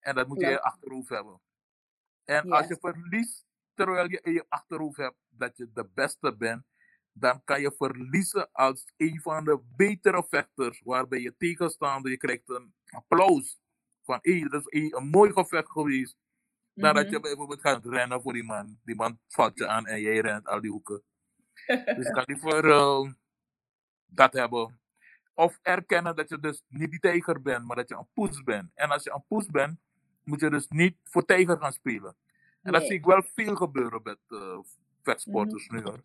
En dat moet je in je achterhoofd hebben. En Ja. als je verliest, terwijl je in je achterhoofd hebt dat je de beste bent, dan kan je verliezen als een van de betere vechters, waarbij je tegenstander, je krijgt een applaus. Van, hé, dat is een, een mooi gevecht geweest. Nadat je Mhm. bijvoorbeeld gaat rennen voor die man. Die man valt je aan en jij rent al die hoeken. Dus ik kan liever eh, dat hebben. Of erkennen dat je dus niet die tijger bent, maar dat je een poes bent. En als je een poes bent, moet je dus niet voor tijger gaan spelen. En dat zie ik wel veel gebeuren met eh vetsporters nu hoor.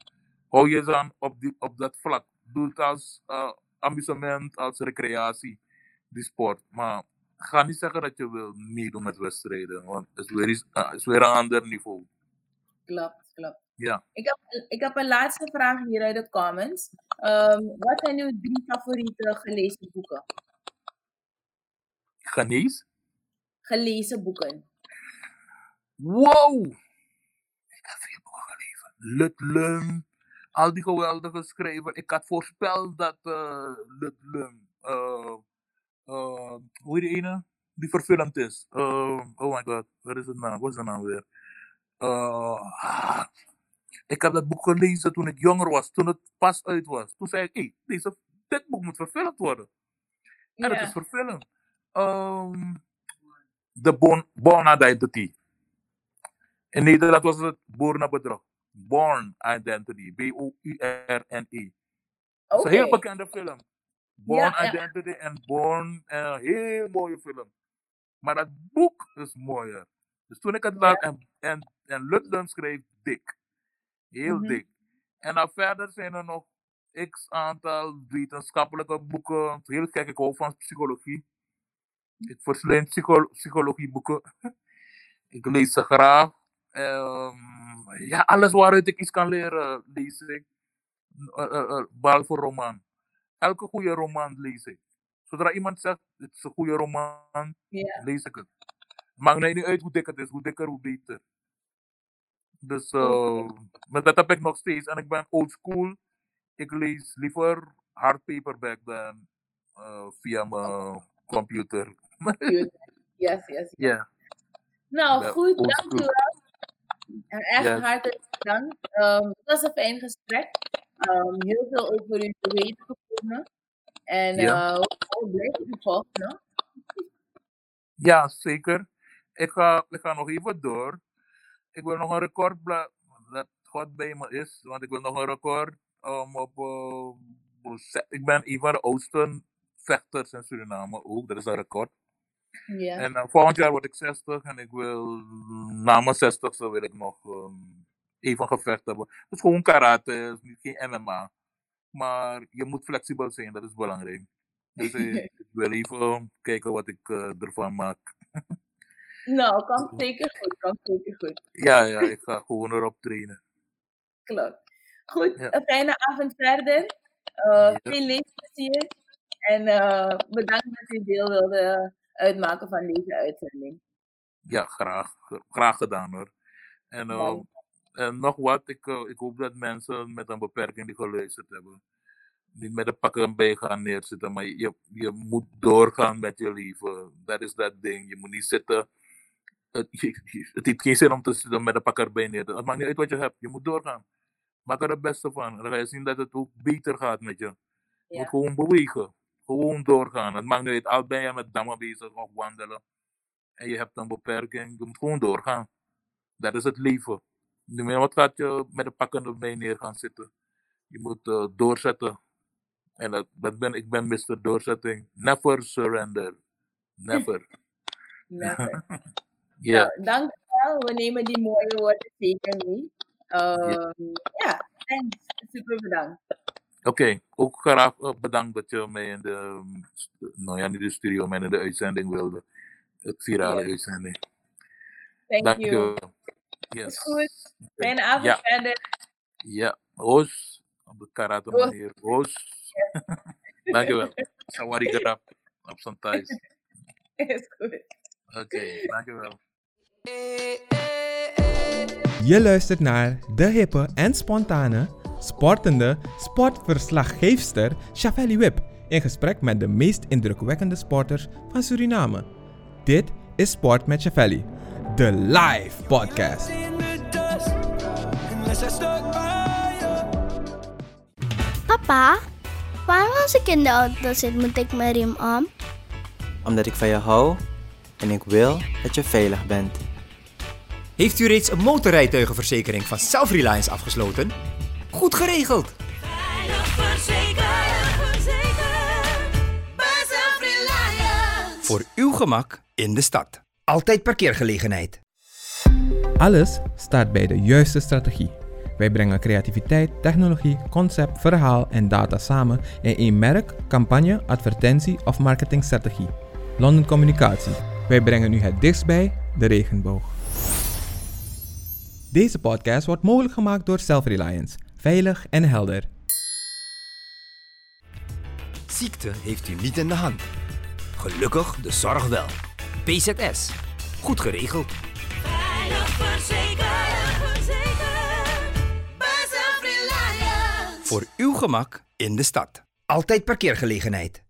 Hou je dan op, die, op dat vlak. Doe het als eh, amusement, als recreatie, die sport. Maar ga niet zeggen dat je wil meedoen met wedstrijden, want het is weer, iets- is weer een ander niveau. Klopt, klopt. Ja. Ik heb, ik heb een laatste vraag hier uit de comments. Ehm, wat zijn uw drie favoriete gelezen boeken? Genees? Gelezen boeken. Wow! Ik heb veel boeken gelezen. Ludlum, al die geweldige schrijvers. Ik had voorspeld dat uh, Ludlum, uh, uh, hoe die ene? Die verfilmd is. Uh, oh my god, wat is het naam? Wat is de naam weer? Uh, ik heb dat boek gelezen toen ik jonger was, toen het pas uit was. Toen zei ik, hey, deze, dit boek moet verfilmd worden. En het Ja. is verfilmd. Um, de Born, Born Identity. In Nederland was het Born Bedrog. Born Identity. B-O-U-R-N-E. Het is een heel bekende film. Born Ja. Identity en Born. eh, Een heel mooie film. Maar dat boek is mooier. Dus toen ik het laat en, en, en schreef, dik. Heel Mhm. dik. En dan verder zijn er nog x aantal wetenschappelijke boeken. Heel gek, ik hou van psychologie. Ik verslind psycho psychologieboeken. <laughs> ik lees ze graag. Ehm, ja, alles waaruit ik iets kan leren, lees ik. Eh, eh, eh, behalve roman. Elke goede roman lees ik. Zodra iemand zegt, het is een goede roman, Ja. lees ik het. Maakt mij niet uit hoe dik het is, hoe dikker, hoe beter. Dus maar dat heb ik nog steeds. En ik ben old school. Ik lees liever hard paperback dan eh, via mijn computer. <laughs> Yes, yes. Ja. Nou, goed, old dankjewel. En echt Ja. hartelijk dank. Ehm, het was een fijn gesprek. Ehm, heel veel over u te weten En Ja. eh we blijven u volgen. no? Ja, zeker. Ik ga, ik ga nog even door. Ik wil nog een record dat God bij me is, want ik wil nog een record um, op. ze- ik ben een van de oudste vechters in Suriname ook, dat is een record. En eh, volgend jaar word ik 60 en ik wil na mijn 60 wil ik nog um, even gevecht hebben. Het is gewoon karate, geen MMA. Maar je moet flexibel zijn, dat is belangrijk. Dus <laughs> ik wil even kijken wat ik eh, ervan maak. <laughs> Nou, komt <laughs> zeker goed. Komt zeker goed. Ja, ja, ik ga gewoon erop trainen. Klopt. Goed, Ja. een fijne avond verder. Eh, Veel leesplezier. En eh, bedankt dat u deel wilde uitmaken van deze uitzending. Ja, graag, graag gedaan hoor. En. En nog wat, ik, eh, ik hoop dat mensen met een beperking die geluisterd hebben, niet met de pakken bij gaan neerzitten, maar je, je moet doorgaan met je leven. Dat is dat ding. Je moet niet zitten. Het, <laughs> het heeft geen zin om te zitten met de pakker bij neer. Het maakt niet uit wat je hebt. Je moet doorgaan. Maak er het beste van. Dan ga je zien dat het ook beter gaat met je. Je moet gewoon bewegen. Gewoon doorgaan. Het maakt niet uit. Al ben je met dammen bezig of wandelen. En je hebt een beperking. Je moet gewoon doorgaan. Dat is het leven. Wat gaat je met de pakken erbij neer gaan zitten. Je moet eh, doorzetten. En dat, dat ben, ik ben Mr. Doorzetting. Never surrender. Never. <laughs> Never. <laughs> Ja. Nou, wel. We nemen die mooie woorden zeker mee. Ehm, ja, thanks. Super bedankt. Oké, ook graag eh, bedankt dat je mij in de, st- nou ja, niet de studio, maar in de uitzending wilde. Het virale uitzending. Thank Dank you. je Yes. goed. Fijne avond Ja, verder. ja. Roos, op de karate Roos. manier. Roos. <laughs> Dank je wel. Sawari gerap op zijn thuis. <laughs> Is goed. Oké, dank je wel. Je luistert naar de hippe en spontane, sportende sportverslaggeefster Shavelli Wip in gesprek met de meest indrukwekkende sporters van Suriname. Dit is Sport met Shavelli, de live podcast. Papa, waarom als ik in de auto zit moet ik mijn riem om? Omdat ik van je hou en ik wil dat je veilig bent. Heeft u reeds een motorrijtuigenverzekering van Self-Reliance afgesloten? Goed geregeld! Verzekeren, verzekeren. Bij Self-Reliance. Voor uw gemak in de stad. Altijd parkeergelegenheid. Alles staat bij de juiste strategie. Wij brengen creativiteit, technologie, concept, verhaal en data samen in één merk, campagne, advertentie of marketingstrategie. London Communicatie. Wij brengen u het dichtst bij de regenboog. Deze podcast wordt mogelijk gemaakt door Self-Reliance. Veilig en helder. Ziekte heeft u niet in de hand. Gelukkig de zorg wel. PZS. Goed geregeld. Veilig. Voor uw gemak in de stad. Altijd parkeergelegenheid.